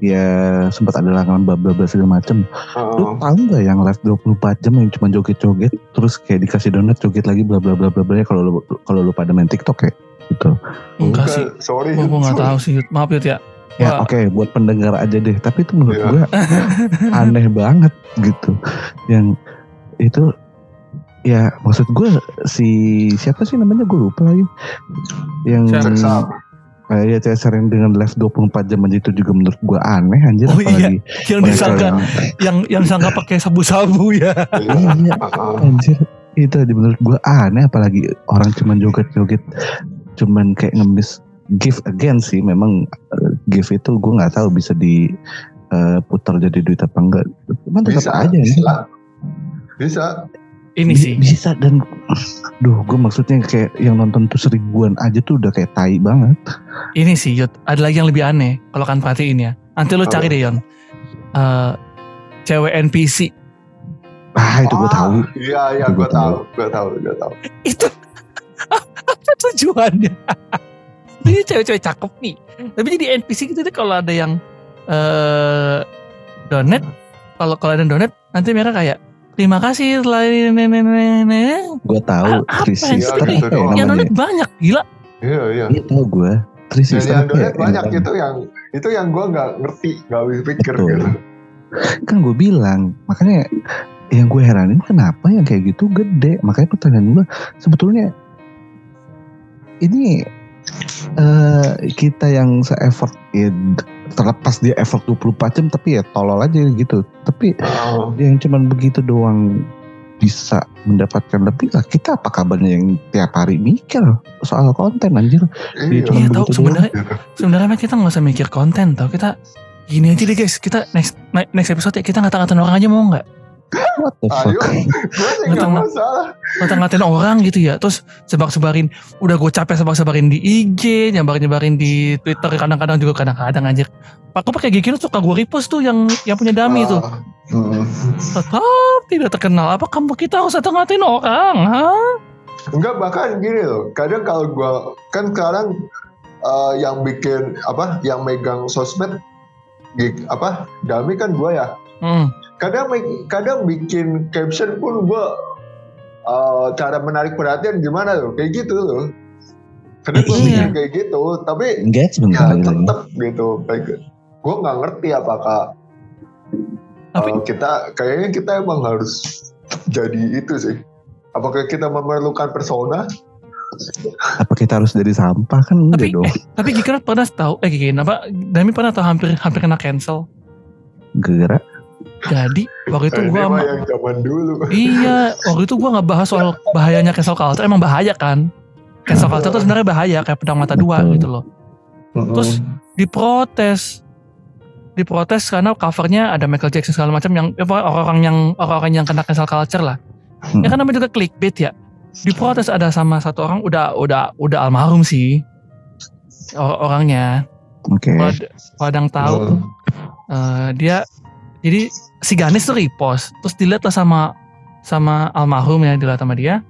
C: ya sempat ada langanan bla bla bla segala macem lu
D: Heeh.
C: tahu nggak yang live 24 jam yang cuma joget-joget terus kayak dikasih donat joget lagi bla bla bla bla bla kalau lu kalau lu pada main TikTok ya gitu
B: Enggak sih.
D: sorry.
B: Gue gak tahu sih. Maaf Yud ya.
C: ya oke buat pendengar aja deh tapi itu menurut
D: Iya.
C: gua aneh banget gitu yang itu ya maksud gue si siapa sih namanya gue lupa lagi yang?
D: Cesar.
C: kayak ya Cesar yang dengan live 24 jam aja itu juga menurut gue aneh anjir
B: Oh iya.
C: apalagi
B: Yang disangka
C: yang-
B: yang yang disangka pakai sabu-sabu ya.
C: iya
D: Heeh.
C: anjir itu aja menurut gue aneh apalagi orang cuman joget-joget cuman kayak ngemis give again sih memang eh, give itu gue nggak tahu bisa diputar jadi duit apa enggak cuman tetap
D: Bisa,
C: aja
D: bisa.
C: ya.
D: Bisa.
B: Ini sih.
C: bisa dan duh gue maksudnya kayak yang nonton tuh seribuan aja tuh udah kayak tai banget
B: Ini sih Yud. Ada lagi yang lebih aneh. Kalau kan perhatiin ya. Nanti lu cari deh Yon. Eh, cewek NPC.
C: ah itu gue
D: Ah,
C: tahu
D: Iya, iya,
C: Itu
D: gue
C: gua tahu.
D: gue tahu, gue tahu.
B: Itu apa tujuannya? Ini cewek-cewek cakep nih. Tapi jadi NPC gitu deh kalau ada yang eh donate, kalau kalau ada yang donate nanti mereka kayak terima kasih telah ini- ini- ini- ini."
C: gue tahu
B: Ah,
C: Three
B: yang
C: Sister
D: gitu
C: ya
B: yang
C: namanya
B: donate banyak gila.
D: Iya, iya.
C: iya tahu gue Three Sister
D: yang
C: ya?
D: donat banyak itu yang itu yang gue nggak ngerti, nggak habis pikir gitu.
C: kan gue bilang makanya yang gue heranin kenapa yang kayak gitu gede makanya pertanyaan gue sebetulnya ini eh kita yang se-effort ya, terlepas dia effort 24 jam tapi ya tolol aja gitu. Tapi
D: Oh,
C: yang cuman begitu doang bisa mendapatkan lebih lah. Kita apa kabarnya yang tiap hari mikir soal konten anjir?
D: Iya.
C: cuma
B: Iya tahu
C: begitu
B: sebenarnya sebenarnya kita nggak usah mikir konten tau. Kita gini aja deh guys. Kita next next episode ya kita ngata-ngatain orang aja mau nggak
C: what the fuck
D: Ayo, gue sih nggak
B: Ngata-
D: masalah.
B: ngata-ngatain orang gitu ya terus sebar-sebarin udah gue capek sebar-sebarin di IG nyebar-nyebarin di Twitter kadang-kadang juga kadang-kadang anjir aku pakai gigi lu suka gue repost tuh yang yang punya dami tuh
D: Ah, hmm.
B: tetap tidak terkenal apa kamu kita harus ngata-ngatain orang ha?
D: Enggak bahkan gini loh. Kadang kalau gue kan sekarang eh, yang bikin apa, yang megang sosmed, gig, apa, dami kan gue ya.
B: Hmm.
D: Kadang kadang bikin caption pun gue eh, cara menarik perhatian gimana loh, kayak gitu loh. Kadang gue
B: Iya.
D: bikin kayak gitu, tapi
C: engagement
D: ya
C: lagi
D: tetep gitu. Gue nggak ngerti apakah
B: Tapi-
D: eh, kita kayaknya kita emang harus jadi itu sih. Apakah kita memerlukan persona?
C: apa kita harus jadi sampah kan enggak
B: tapi
C: dong
B: eh, tapi Gigi pernah tahu eh Gigi apa Dami pernah tahu hampir hampir kena cancel
C: gara
B: jadi waktu itu
D: Eh,
B: gue
D: mah yang zaman dulu.
B: Iya, waktu itu gue nggak bahas soal bahayanya cancel culture. Emang bahaya kan? Cancel culture itu sebenarnya bahaya kayak pedang mata dua gitu loh. Terus diprotes, diprotes karena covernya ada Michael Jackson segala macam yang ya pokoknya orang-orang yang orang-orang yang kena cancel culture lah. Ya kan namanya juga clickbait ya. Diprotes ada sama satu orang udah udah udah almarhum sih or- orangnya.
C: Oke.
B: Ada yang tahu eh, dia jadi si Ganes tuh repost. Terus dilihat lah sama sama almarhum ya dilihat sama dia.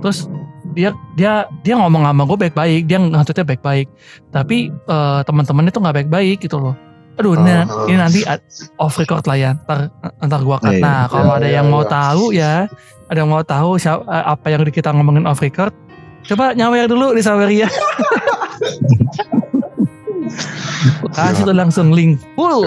B: Terus dia dia dia ngomong sama gue baik-baik. Dia ngatutnya baik-baik. Tapi eh, teman-temannya tuh nggak baik-baik gitu loh. Aduh ini,
D: Oh.
B: ini nanti off record lah ya. Ntar ntar gua cut.
C: Iya,
B: nah kalau
D: iya,
B: ada
D: iya,
B: yang mau
D: iya.
B: tahu ya ada yang mau tahu siapa, apa yang kita ngomongin off record coba nyawer dulu di Saweria kasih tuh langsung link full.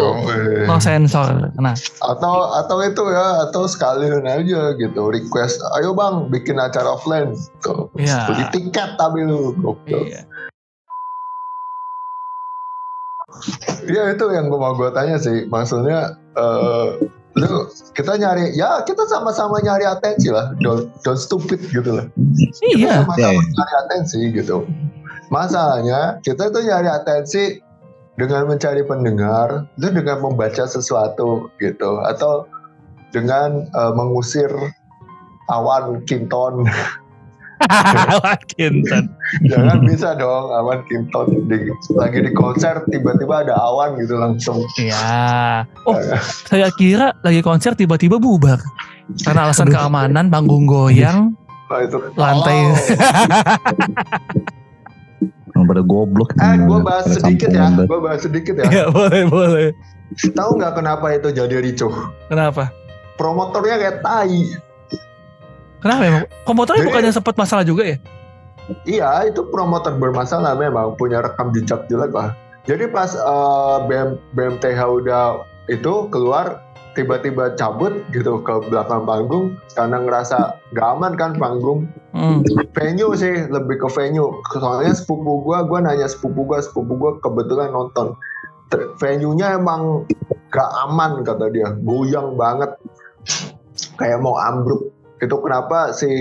B: No sensor. Nah.
D: Atau atau itu ya atau sekalian aja gitu request ayo bang bikin acara offline. Tuh
B: Iya.
D: beli tiket tapi lu Gokil.
B: iya.
D: Iya itu yang gue mau gue tanya sih. Maksudnya eh lu kita nyari ya kita sama-sama nyari atensi lah. Don't, don't stupid gitu lah.
B: Iya.
D: Sama-sama
C: Iya.
D: nyari atensi gitu masalahnya kita tuh nyari atensi dengan mencari pendengar itu dengan membaca sesuatu gitu atau dengan eh, mengusir awan kinton.
B: Kinton.
D: Jangan bisa dong awan kinton. Di, lagi di konser tiba-tiba ada awan gitu langsung.
B: Iya. Oh, saya kira lagi konser tiba-tiba bubar. Karena alasan keamanan, panggung goyang,
D: nah, itu.
B: lantai.
C: Yang pada goblok.
D: eh gue
C: Hmm,
D: bahas sedikit ya gue bahas sedikit ya
B: ya boleh boleh.
D: tahu nggak kenapa itu jadi ricuh
B: Kenapa?
D: promotornya kayak tai
B: Kenapa emang?
D: Jadi-
B: bukannya sempat masalah juga ya?
D: Iya, itu promotor bermasalah memang punya rekam jejak jelek lah. Jadi pas eh, BM, BMTH udah itu keluar tiba-tiba cabut gitu ke belakang panggung karena ngerasa gak aman kan panggung.
B: Hmm.
D: Venue sih lebih ke venue. Soalnya sepupu gua, gua nanya sepupu gua, sepupu gua kebetulan nonton. Venue-nya emang gak aman kata dia, goyang banget. Kayak mau ambruk. Itu kenapa si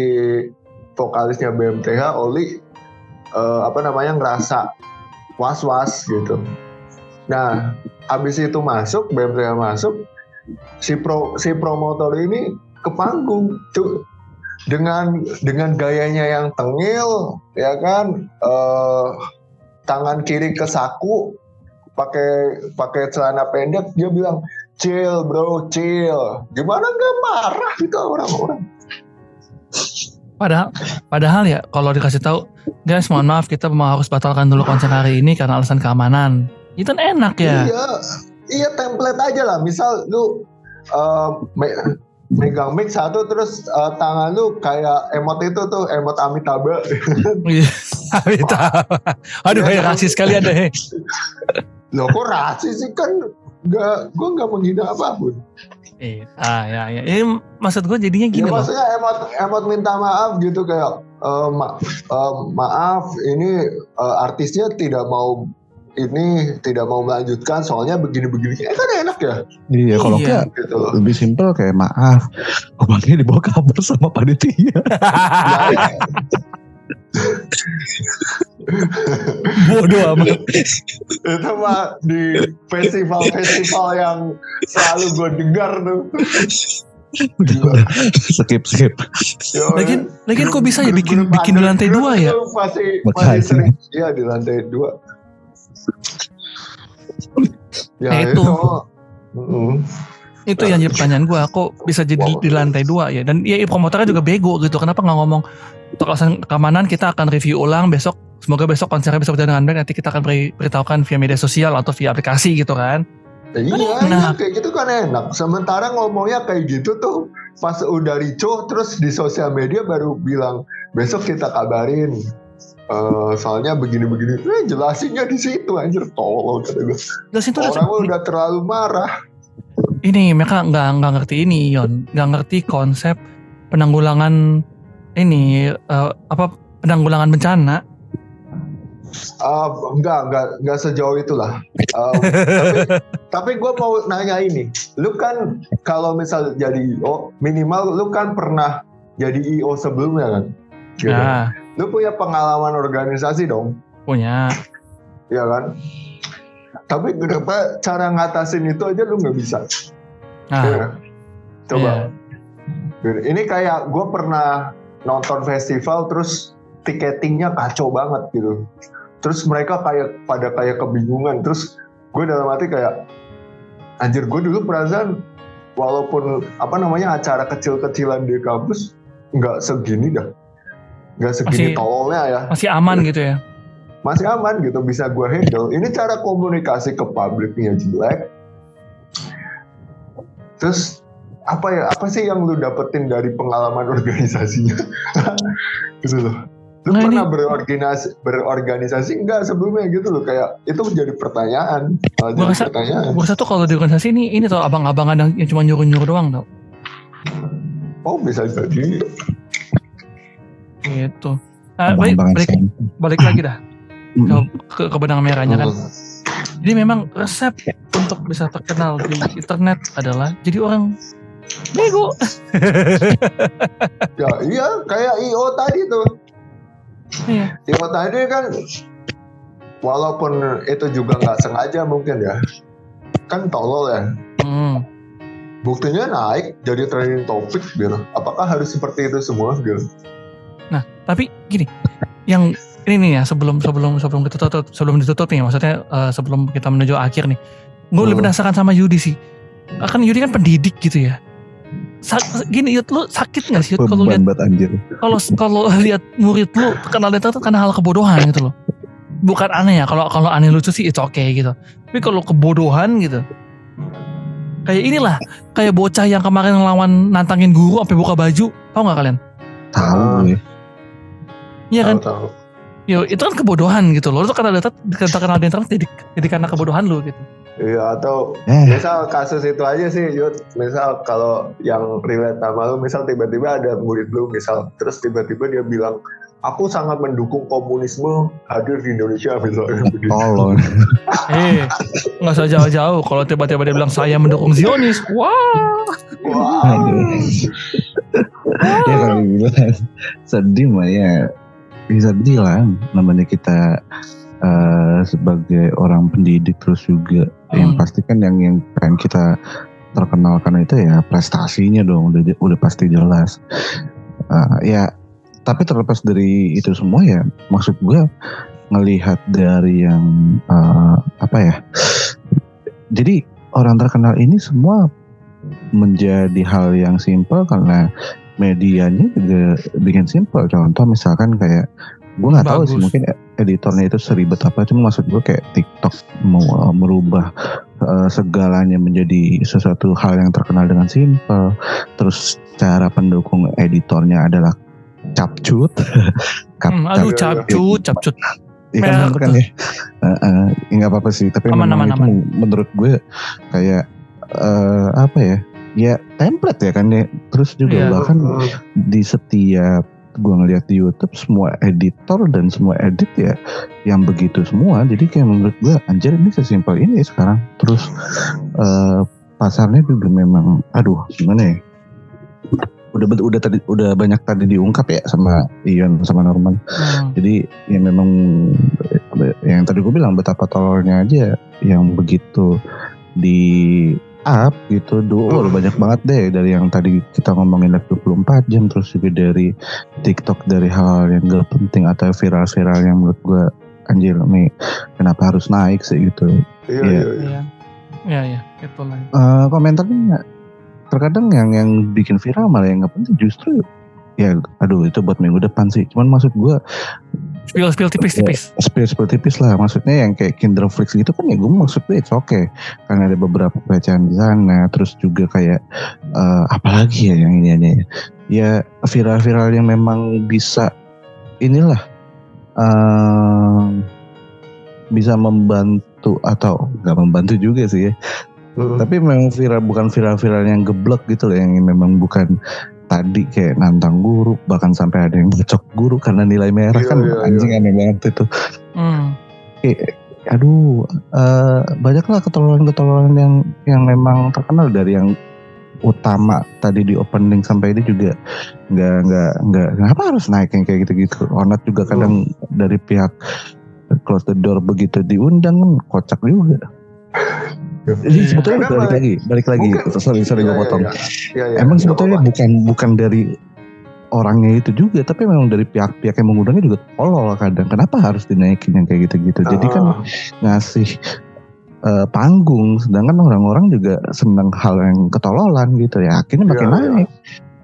D: vokalisnya BMTH Oli eh, apa namanya ngerasa was-was gitu. Nah, habis itu masuk BMTH masuk si pro si promotor ini ke panggung tuh dengan dengan gayanya yang tengil ya kan? Eh, tangan kiri ke saku pakai pakai celana pendek dia bilang chill bro chill gimana nggak marah gitu orang-orang?
B: Padahal, padahal ya kalau dikasih tahu, guys mohon maaf kita mau harus batalkan dulu konser hari ini karena alasan keamanan. Itu kan enak ya.
D: Iya, iya template aja lah. Misal lu eh, me- megang mic satu terus eh, tangan lu kayak emot itu tuh emot Amitabha.
B: Iya. Minta. Aduh, ya,
D: kan?
B: rasis sekali ada. he.
D: Loh kok rasis sih kan nggak gue nggak menghina apa pun.
B: Iya, ah, ya, ya. Ini maksud gue jadinya
D: Ya
B: gini loh.
D: maksudnya emot emot minta maaf gitu kayak eh, ma- eh, maaf ini eh, artisnya tidak mau ini tidak mau melanjutkan soalnya begini-begini. Eh kan enak ya
C: Iya, kalau
B: Iya.
C: enggak
D: gitu
C: lebih simpel kayak maaf. Obatnya dibawa kabur sama panitia.
D: Ya,
B: Bodoh amat.
D: itu mah di festival-festival yang selalu gue dengar tuh.
C: skip skip.
B: Lagian, lagian kok bisa ya bikin bikin di lantai dua ya?
C: Makanya.
D: pasti sering. Iya di lantai dua. Ya
B: Nah, itu.
D: itu.
B: Yang jadi pertanyaan gue, kok bisa jadi
D: Wow.
B: di lantai dua ya? Dan ya promotornya juga bego gitu. Kenapa nggak ngomong untuk alasan keamanan kita akan review ulang besok. Semoga besok konsernya bisa berjalan dengan baik. Nanti kita akan beri- beritahukan via media sosial atau via aplikasi gitu kan?
D: Iya,
B: Nah.
D: iya, kayak gitu kan enak. Sementara ngomongnya kayak gitu tuh pas udah rico terus di sosial media baru bilang besok kita kabarin. Eh, soalnya begini-begini, eh, jelasinnya di situ anjir tolol kata gue.
B: Terus itu
D: Orang mah udah terlalu marah.
B: ini mereka nggak nggak ngerti ini Yon, nggak ngerti konsep penanggulangan ini eh, apa penanggulangan bencana.
D: Ah, enggak, enggak, enggak sejauh itulah. Ah, tapi tapi gue mau nanya ini, lu kan kalau misal jadi IO minimal lu kan pernah jadi IO sebelumnya kan? Gitu.
B: Ya
D: Lu punya pengalaman organisasi dong,
B: punya.
D: ya kan? Tapi kenapa cara ngatasin itu aja lu nggak bisa?
B: Nah,
D: Ya. Coba.
B: iya.
D: Ini kayak gue pernah nonton festival terus tiketingnya kacau banget gitu. Terus mereka kayak pada kayak kebingungan. Terus gue dalam hati kayak anjir gue dulu perasaan walaupun apa namanya acara kecil-kecilan di kampus nggak segini dah. Nggak segini
B: Masih-
D: tololnya ya.
B: Masih aman gitu ya.
D: Masih aman gitu bisa gue handle. Ini cara komunikasi ke publiknya jelek. Terus apa ya apa sih yang lu dapetin dari pengalaman organisasinya gitu loh lu
B: Nah,
D: pernah
B: ini-
D: berorganisasi berorganisasi enggak sebelumnya gitu loh kayak itu menjadi pertanyaan
B: Gua
D: jadi
B: rasa-
D: pertanyaan
B: Gue rasa tuh kalau di organisasi ini ini tau abang-abangan yang, yang cuma nyuruh-nyuruh doang tau.
D: oh bisa jadi
B: Gitu. Nah, balik, balik, balik lagi dah ke, ke, ke benang merahnya kan. Jadi memang resep untuk bisa terkenal di internet adalah jadi orang bego.
D: ya iya kayak io tadi tuh
B: Iya.
D: io tadi kan walaupun itu juga nggak sengaja mungkin ya kan tolol ya
B: Hmm.
D: buktinya naik jadi trending topik gitu apakah harus seperti itu semua gitu
B: Tapi gini, yang ini nih ya sebelum sebelum sebelum kita tutup sebelum ditutup nih maksudnya eh, sebelum kita menuju akhir nih, gue lebih penasaran sama Yudi sih. Kan Yudi kan pendidik gitu ya. Sa- gini Yud, lu sakit nggak sih Yud, kalau lihat kalau kalau lihat murid lu kenal itu karena hal kebodohan gitu loh. Bukan aneh ya kalau kalau aneh lucu sih it's okay gitu. Tapi kalau kebodohan gitu. Kayak inilah, kayak bocah yang kemarin ngelawan nantangin guru sampai buka baju, tau nggak kalian?
C: Tahu
D: Ah.
B: Iya kan?
D: tahu
B: Yo, itu kan kebodohan gitu loh. Tuh karena data terkenal di internet jadi, jadi karena kebodohan lu gitu.
D: iya atau
C: Eh,
D: misal kasus itu aja sih Yud misal kalau yang relate sama lu misal tiba-tiba ada murid lu misal terus tiba-tiba dia bilang aku sangat mendukung komunisme hadir di Indonesia misalnya begitu.
C: tolong.
B: Eh, nggak usah jauh-jauh. Kalau tiba-tiba dia bilang saya mendukung Zionis, wah,
D: Wah.
C: Aduh. ya kalau dibilang sedih mah ya bisa dibilang namanya kita eh, sebagai orang pendidik terus juga yang
B: Hmm.
C: pasti kan yang yang pengen kita terkenalkan itu ya prestasinya dong udah udah pasti jelas Eh, ya tapi terlepas dari itu semua ya maksud gue ngelihat dari yang eh, apa ya jadi orang terkenal ini semua menjadi hal yang simpel karena medianya juga bikin simpel contoh misalkan kayak gue nggak tahu sih mungkin editornya itu seribet apa cuma maksud gue kayak TikTok mau uh, merubah uh, segalanya menjadi sesuatu hal yang terkenal dengan simpel terus cara pendukung editornya adalah capcut Cap-
B: hmm, aduh
C: cap-
B: capcut, capcut.
C: Iya kan kan ya. Ya nggak apa-apa sih. Tapi
B: Aman,
C: memang
B: aman,
C: itu menurut gue kayak eh, apa ya? Ya template ya kan ya. Terus juga
B: Iya.
C: bahkan di setiap gue ngeliat di YouTube semua editor dan semua edit ya yang begitu semua. Jadi kayak menurut gue anjir ini sesimpel ini sekarang. Terus eh, pasarnya juga memang aduh gimana ya? Udah udah tadi udah banyak tadi diungkap ya sama Ion sama Norman
B: Hmm.
C: jadi ya memang yang tadi gue bilang betapa tololnya aja yang begitu di up gitu dulu
D: Hmm.
C: banyak banget deh dari yang tadi kita ngomongin live 24 jam terus juga dari TikTok dari hal yang gak penting atau viral-viral yang menurut gue anjir nih kenapa harus naik sih gitu
D: Iya,
C: Iya.
D: iya, iya.
B: Iya, iya, itu lah.
C: Eh, komentarnya terkadang yang yang bikin viral malah yang nggak penting justru ya aduh itu buat minggu depan sih cuman maksud gue
B: Spill, spill tipis-tipis.
C: spill spill tipis lah maksudnya yang kayak Kinderflix gitu kan ya gue maksud gue it's okay karena ada beberapa bacaan di sana terus juga kayak eh, apalagi ya yang ini aja ya ya viral-viral yang memang bisa inilah eh, bisa membantu atau nggak membantu juga sih ya
D: Hmm.
C: tapi memang viral bukan viral-viral yang geblek gitu loh yang memang bukan tadi kayak nantang guru bahkan sampai ada yang bocok guru karena nilai merah
D: Iya,
C: kan
D: iya,
C: anjing aneh banget itu.
B: Hmm.
C: aduh eh, banyaklah ketololan-ketololan yang yang memang terkenal dari yang utama tadi di opening sampai ini juga nggak nggak nggak kenapa harus naik yang kayak gitu-gitu? Onat juga kadang dari pihak close the door begitu diundang kan kocak juga Jadi
B: Iya.
C: sebetulnya
D: Karena
C: balik lagi, balik lagi.
D: Mungkin-
C: Sorry, sorry gue
D: Iya,
C: potong.
D: iya. Iya, iya.
C: Emang sebetulnya bukan bukan dari orangnya itu juga, tapi memang dari pihak-pihak yang mengundangnya juga tolol kadang. Kenapa harus dinaikin yang kayak gitu-gitu? Jadi kan
D: Ah,
C: ngasih eh, panggung, sedangkan orang-orang juga senang hal yang ketololan gitu ya. Akhirnya makin
D: Iya, iya.
C: naik,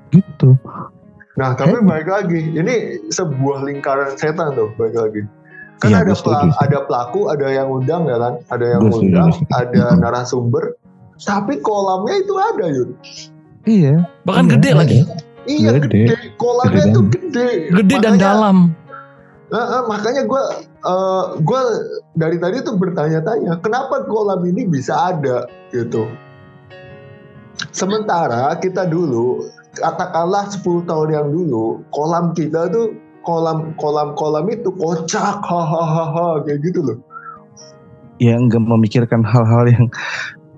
C: gitu.
D: Nah, tapi balik lagi, ini sebuah lingkaran setan tuh, balik lagi. Kan
C: Iya,
D: ada
C: gue setuju
D: pela-
C: sih.
D: ada pelaku, ada yang undang ya kan, ada yang
C: Gue
D: undang,
C: setuju.
D: ada narasumber, tapi kolamnya itu ada Yud.
C: Iya.
B: Bahkan
C: iya,
B: gede
C: ada.
B: lagi.
D: Iya
C: Gede.
D: gede, kolamnya
C: Gede
D: tuh
C: banget.
D: gede.
B: Gede dan
D: Makanya-
B: dalam.
D: Eh, eh, makanya gue eh, gue dari tadi tuh bertanya-tanya, kenapa kolam ini bisa ada gitu. Sementara kita dulu, katakanlah 10 tahun yang dulu, kolam kita tuh kolam kolam kolam itu kocak hahaha kayak gitu loh.
C: Ya nggak memikirkan hal-hal yang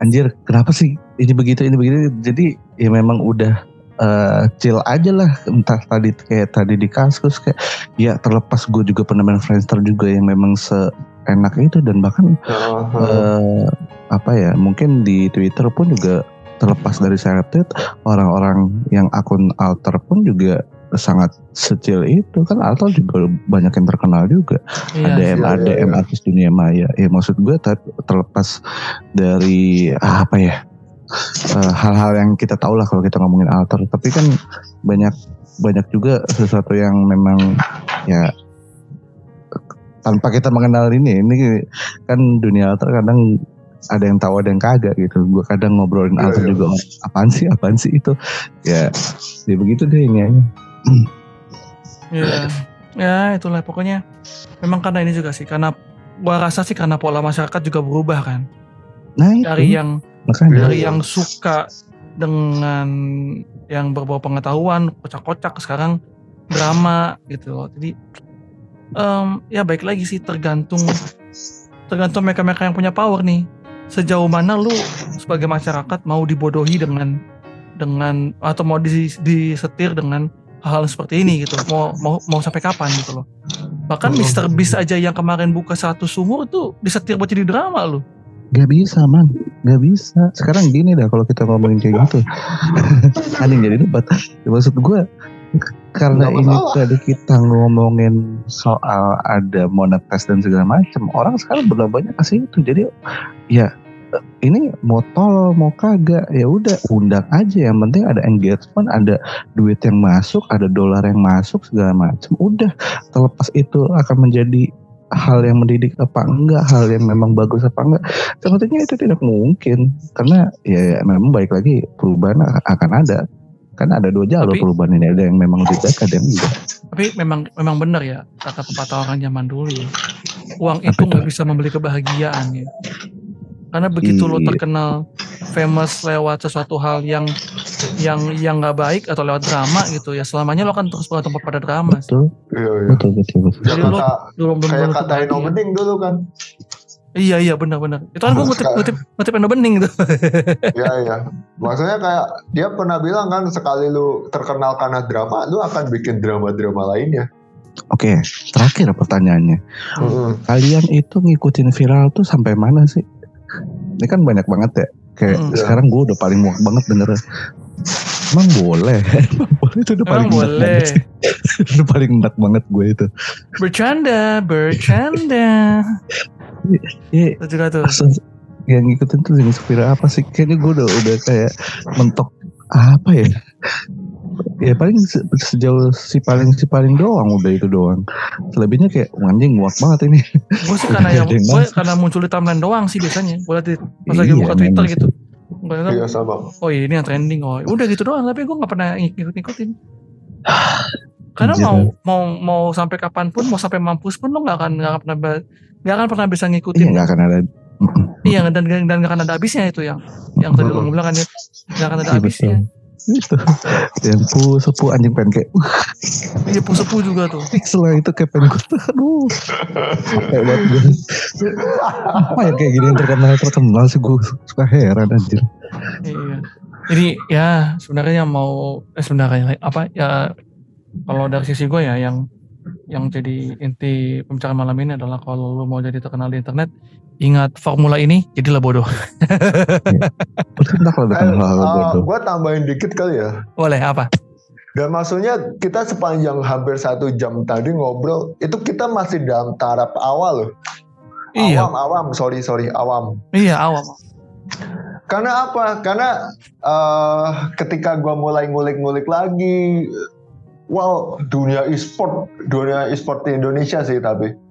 C: anjir kenapa sih ini begitu ini begitu. Jadi ya memang udah eh, chill aja lah entah tadi kayak tadi di kasus kayak ya terlepas gue juga pernah main Friendster juga yang memang seenak itu dan bahkan eh, apa ya mungkin di Twitter pun juga terlepas dari tweet orang-orang yang akun alter pun juga sangat secil itu kan alter juga banyak yang terkenal juga ada
B: Iya.
C: M
D: iya,
C: ada
D: iya,
C: M
D: iya.
C: artis dunia maya ya maksud gue ter- terlepas dari ah, apa ya eh, hal-hal yang kita tahu lah kalau kita ngomongin alter tapi kan banyak banyak juga sesuatu yang memang ya tanpa kita mengenal ini ini kan dunia alter kadang ada yang tahu ada yang kagak gitu gue kadang ngobrolin
D: Iya,
C: alter
D: iya.
C: juga apaan sih apaan sih itu ya ya begitu deh ini
B: Iya. Ya itulah pokoknya. Memang karena ini juga sih karena gua rasa sih karena pola masyarakat juga berubah kan.
C: nah itu
B: Dari yang
C: makanya
B: dari yang suka dengan yang berbau pengetahuan, kocak-kocak sekarang drama gitu loh. Jadi em, ya baik lagi sih tergantung tergantung mereka-mereka yang punya power nih. Sejauh mana lu sebagai masyarakat mau dibodohi dengan dengan atau mau di- disetir dengan hal-hal seperti ini gitu. Mau mau mau sampai kapan gitu loh. Bahkan
D: Hmm.
B: Mr. Beast aja yang kemarin buka satu sumur itu disetir buat jadi drama loh.
C: Gak bisa man, gak bisa. Sekarang gini dah kalau kita ngomongin kayak gitu. Anjing jadi debat. Ya, maksud gue karena
D: Nggak
C: ini
D: masalah.
C: tadi kita ngomongin soal ada monetis dan segala macam orang sekarang benar banyak ke situ jadi ya ini mau tol mau kagak ya udah undang aja. Yang penting ada engagement ada duit yang masuk ada dolar yang masuk segala macam udah terlepas itu akan menjadi hal yang mendidik apa enggak hal yang memang bagus apa enggak. Sebetulnya itu tidak mungkin karena ya, ya memang baik lagi perubahan akan ada. Kan ada dua jalur
B: Tapi-
C: perubahan ini ada yang memang lebih baik ada yang enggak
B: Tapi memang memang benar ya kata pepatah orang zaman dulu ya. Uang itu nggak bisa membeli kebahagiaan ya. Karena begitu lo
C: Iya.
B: terkenal famous lewat sesuatu hal yang yang yang nggak baik atau lewat drama gitu ya selamanya lo akan terus bergantung pada drama sih.
C: betul
D: Iya, iya.
C: betul betul betul
B: Jadi lo
D: Kata,
B: belum belum
D: kayak
B: belum
D: kata Eno. Bening dulu kan.
B: Iya iya benar benar. Itu kan gue ngutip ngutip ngutip Endo Bening gitu.
D: Iya iya. Maksudnya kayak dia pernah bilang kan sekali lu terkenal karena drama, lu akan bikin drama-drama lainnya.
C: oke terakhir pertanyaannya kalian itu ngikutin viral tuh sampai mana sih ini kan banyak banget ya kayak
B: Hmm.
C: sekarang gue udah paling muak banget denger emang boleh emang boleh itu udah paling
B: Emang boleh.
C: banget sih. udah paling enak banget gue itu
B: Bercanda, bercanda.
C: Iya,
B: Itu juga tuh.
C: yang ngikutin tuh jenis viral apa sih kayaknya gue udah udah kayak mentok apa ya ya paling se- sejauh si paling si paling doang udah itu doang. Selebihnya kayak "Wah, anjing muak banget ini.
B: Gue sih karena yang gue karena muncul di timeline doang sih biasanya. Gue liat di- pas lagi
C: Iya,
B: buka Twitter gitu.
D: Iya sama.
B: oh iya, ini yang trending oh. Udah gitu doang tapi gue nggak pernah ngikut ngikutin. Karena mau mau mau sampai kapan pun mau sampai mampus pun lo nggak akan nggak akan pernah nggak akan pernah bisa
C: iya
B: ngikutin
C: nggak akan ada.
B: Iya dan dan nggak akan ada habisnya itu yang yang tadi lo bilang kan ya nggak akan ada
C: Iya,
B: habisnya
C: itu yang pu sepu anjing kayak "Uh,
B: iya pusepu juga tuh.
C: Setelah itu kayak pengen gue aduh. Capek banget gue apa ya kayak gini yang terkenal terkenal sih gue suka heran anjir
B: iya. Jadi ya sebenarnya mau eh, sebenarnya apa ya kalau dari sisi gue ya yang yang jadi inti pembicaraan malam ini adalah kalau lu mau jadi terkenal di internet, ingat formula ini, jadilah bodoh.
C: Udah kenapa kalau hal bodoh?
D: gue Eh, tambahin dikit kali ya.
B: Boleh apa?
D: Dan maksudnya kita sepanjang hampir satu jam tadi ngobrol, itu kita masih dalam taraf awal loh.
B: Iya,
D: Awam, awam, sorry, sorry, awam.
B: iya awam.
D: Karena apa? Karena eh, ketika gua mulai ngulik-ngulik lagi, wow, dunia e-sport, dunia e-sport di Indonesia sih tapi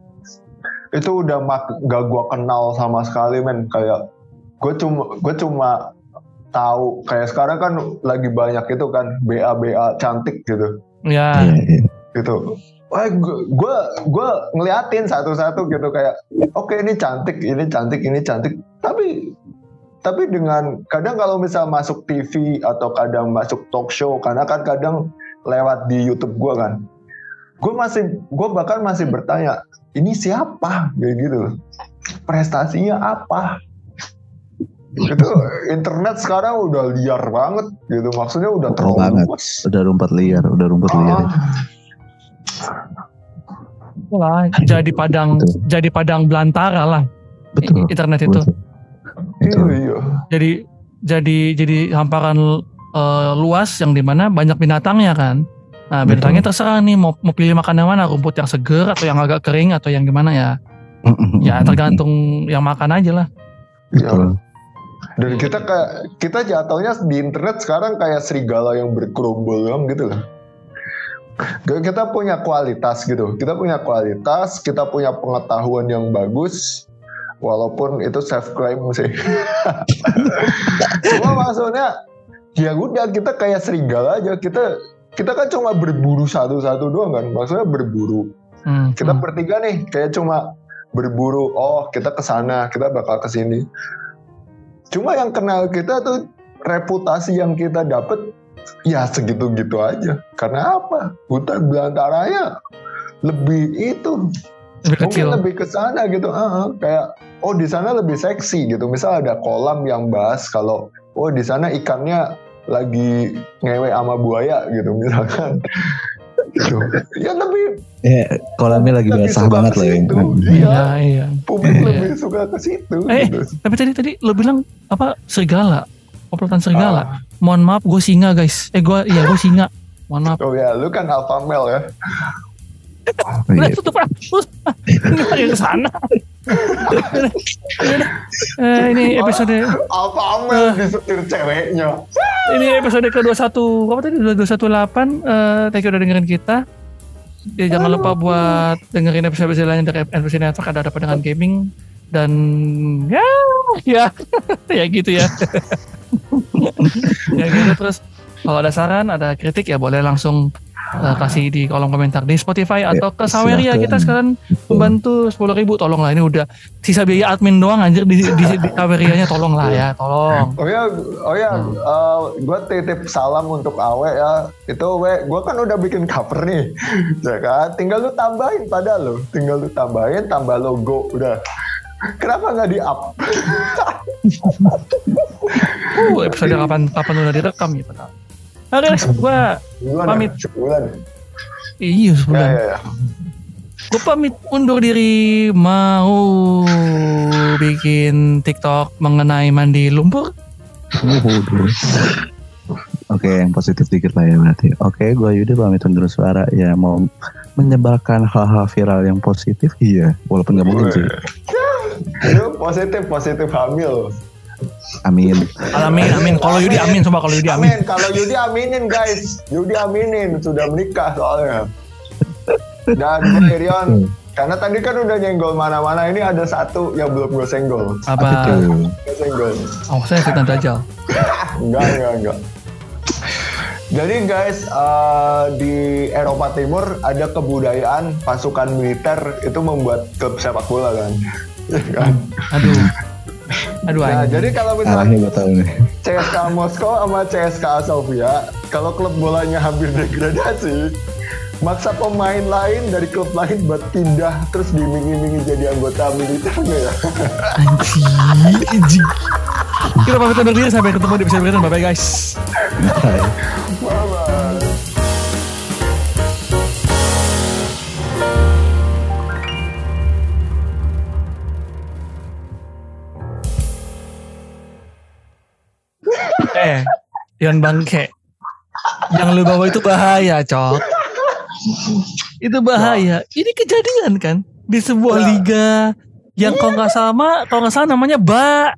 D: itu udah mak gak gua kenal sama sekali men kayak gue cuma gue cuma tahu kayak sekarang kan lagi banyak itu kan BA BA cantik gitu
B: Ya,
D: gitu. Wah, gue gue ngeliatin satu-satu gitu kayak, oke ini cantik, ini cantik, ini cantik. Tapi tapi dengan kadang kalau misal masuk TV atau kadang masuk talk show, karena kan kadang lewat di YouTube gue kan, gue masih gue bahkan masih bertanya, ini siapa kayak gitu, prestasinya apa? Itu internet sekarang udah liar banget gitu, maksudnya udah terlalu
C: banget.
D: luas.
C: Udah rumput liar, udah rumput liar.
D: Ah.
B: lah jadi padang
C: Betul.
B: jadi padang belantara lah
C: Betul.
B: internet itu.
C: Betul.
D: Iya,
C: Betul.
D: iya.
B: Jadi jadi jadi hamparan eh, luas yang di mana banyak binatangnya kan. Nah binatangnya terserah nih mau mau pilih makan yang mana rumput yang seger atau yang agak kering atau yang gimana ya. Ya tergantung yang makan aja lah.
D: Iya.
C: Betul.
D: Dan kita kayak kita jatuhnya di internet sekarang kayak serigala yang bergerombol gitu. Kayak Kita punya kualitas gitu. Kita punya kualitas, kita punya pengetahuan yang bagus. Walaupun itu self claim sih. Cuma maksudnya ya udah kita kayak serigala aja. Kita kita kan cuma berburu satu-satu doang kan. Maksudnya berburu.
B: Hmm,
D: Kita
B: hmm.
D: bertiga nih kayak cuma berburu. Oh, kita ke sana, kita bakal ke sini. Cuma yang kenal kita tuh reputasi yang kita dapat ya segitu-gitu aja. Karena apa? Hutan belantaranya lebih itu
B: lebih kecil.
D: mungkin lebih ke sana gitu. Ah, ah, kayak oh di sana lebih seksi gitu. Misal ada kolam yang bahas kalau oh di sana ikannya lagi ngewe sama buaya gitu misalkan. gitu. Ya tapi
C: Ya, kolamnya lagi basah banget loh ya.
D: situ.
B: Iya
D: Iya,
B: iya.
D: publik
B: Iya.
D: lebih suka ke situ.
B: Eh,
D: gitu.
B: Tapi tadi tadi lo bilang apa serigala? Komplotan serigala.
D: Ah.
B: Mohon maaf gue singa guys. Eh gue iya gue singa. Mohon maaf.
D: Oh ya, lu kan alpha male ya.
C: Oh,
B: Udah
C: iya.
B: tutup lah. Terus nggak ke sana. Eh, ini episode
D: Alpha male disetir ceweknya.
B: ini episode ke-21 apa tadi? 218 eh thank you udah dengerin kita. Ya, jangan lupa buat dengerin episode-episode lain dari NPC Network. Ada apa dengan gaming? Dan ya ya. Ya gitu ya. Ya gitu terus. Kalau ada saran ada kritik ya boleh langsung eh, kasih di kolom komentar di Spotify atau ke Saweria
C: silakan.
B: kita sekarang membantu 10.000 ribu tolong lah ini udah sisa biaya admin doang anjir di, di, di Sawerianya tolong lah ya tolong
D: Oh ya, oh ya, gue titip salam untuk Awe ya. Itu we, gue kan udah bikin cover nih, ya kan. Tinggal lu tambahin pada lu, tinggal lu tambahin, tambah logo, udah. Kenapa nggak di up?
B: Uh, episode kapan kapan udah direkam ya padahal. Oke, gue
D: Sebulan
B: Pamit.
D: Ya? Sebulan.
B: iya
D: Ya,
B: sebulan.
D: ya, ya.
B: Gue pamit undur diri mau bikin TikTok mengenai mandi lumpur.
C: Oke, yang positif dikit lah ya berarti. Oke, gue Yudi pamit undur suara ya mau menyebarkan hal-hal viral yang positif, iya, walaupun nggak mungkin sih.
D: Positif, positif hamil.
C: Amin.
B: Amin, amin. Kalau Yudi amin, coba kalau Yudi amin.
D: Amin. Kalau Yudi aminin guys, Yudi aminin sudah menikah soalnya. Dan gue Irion, karena tadi kan udah nyenggol mana-mana, ini ada satu yang belum gue senggol.
B: Apa?
D: Gue senggol.
B: Oh, saya fitnah dajjal.
D: Enggak, enggak, enggak. Jadi guys, eh, di Eropa Timur ada kebudayaan pasukan militer itu membuat klub sepak bola kan?
B: Aduh. Aduh
D: Nah, jadi kalau misalnya
C: gue tahu nih.
D: CSKA Moskow sama CSKA Sofia, kalau klub bolanya hampir degradasi, maksa pemain lain dari klub lain buat pindah terus diiming-imingi jadi anggota militer nggak ya?
B: Anjing. Anjing. Kita pamit undur diri sampai ketemu di episode berikutnya. Bye bye guys.
D: Bye-bye.
B: Eh, Yon Bangke. Yang lu bawa itu bahaya, Cok. Itu bahaya. Ini kejadian kan di sebuah liga yang kalau nggak salah, kalau nggak salah namanya Ba.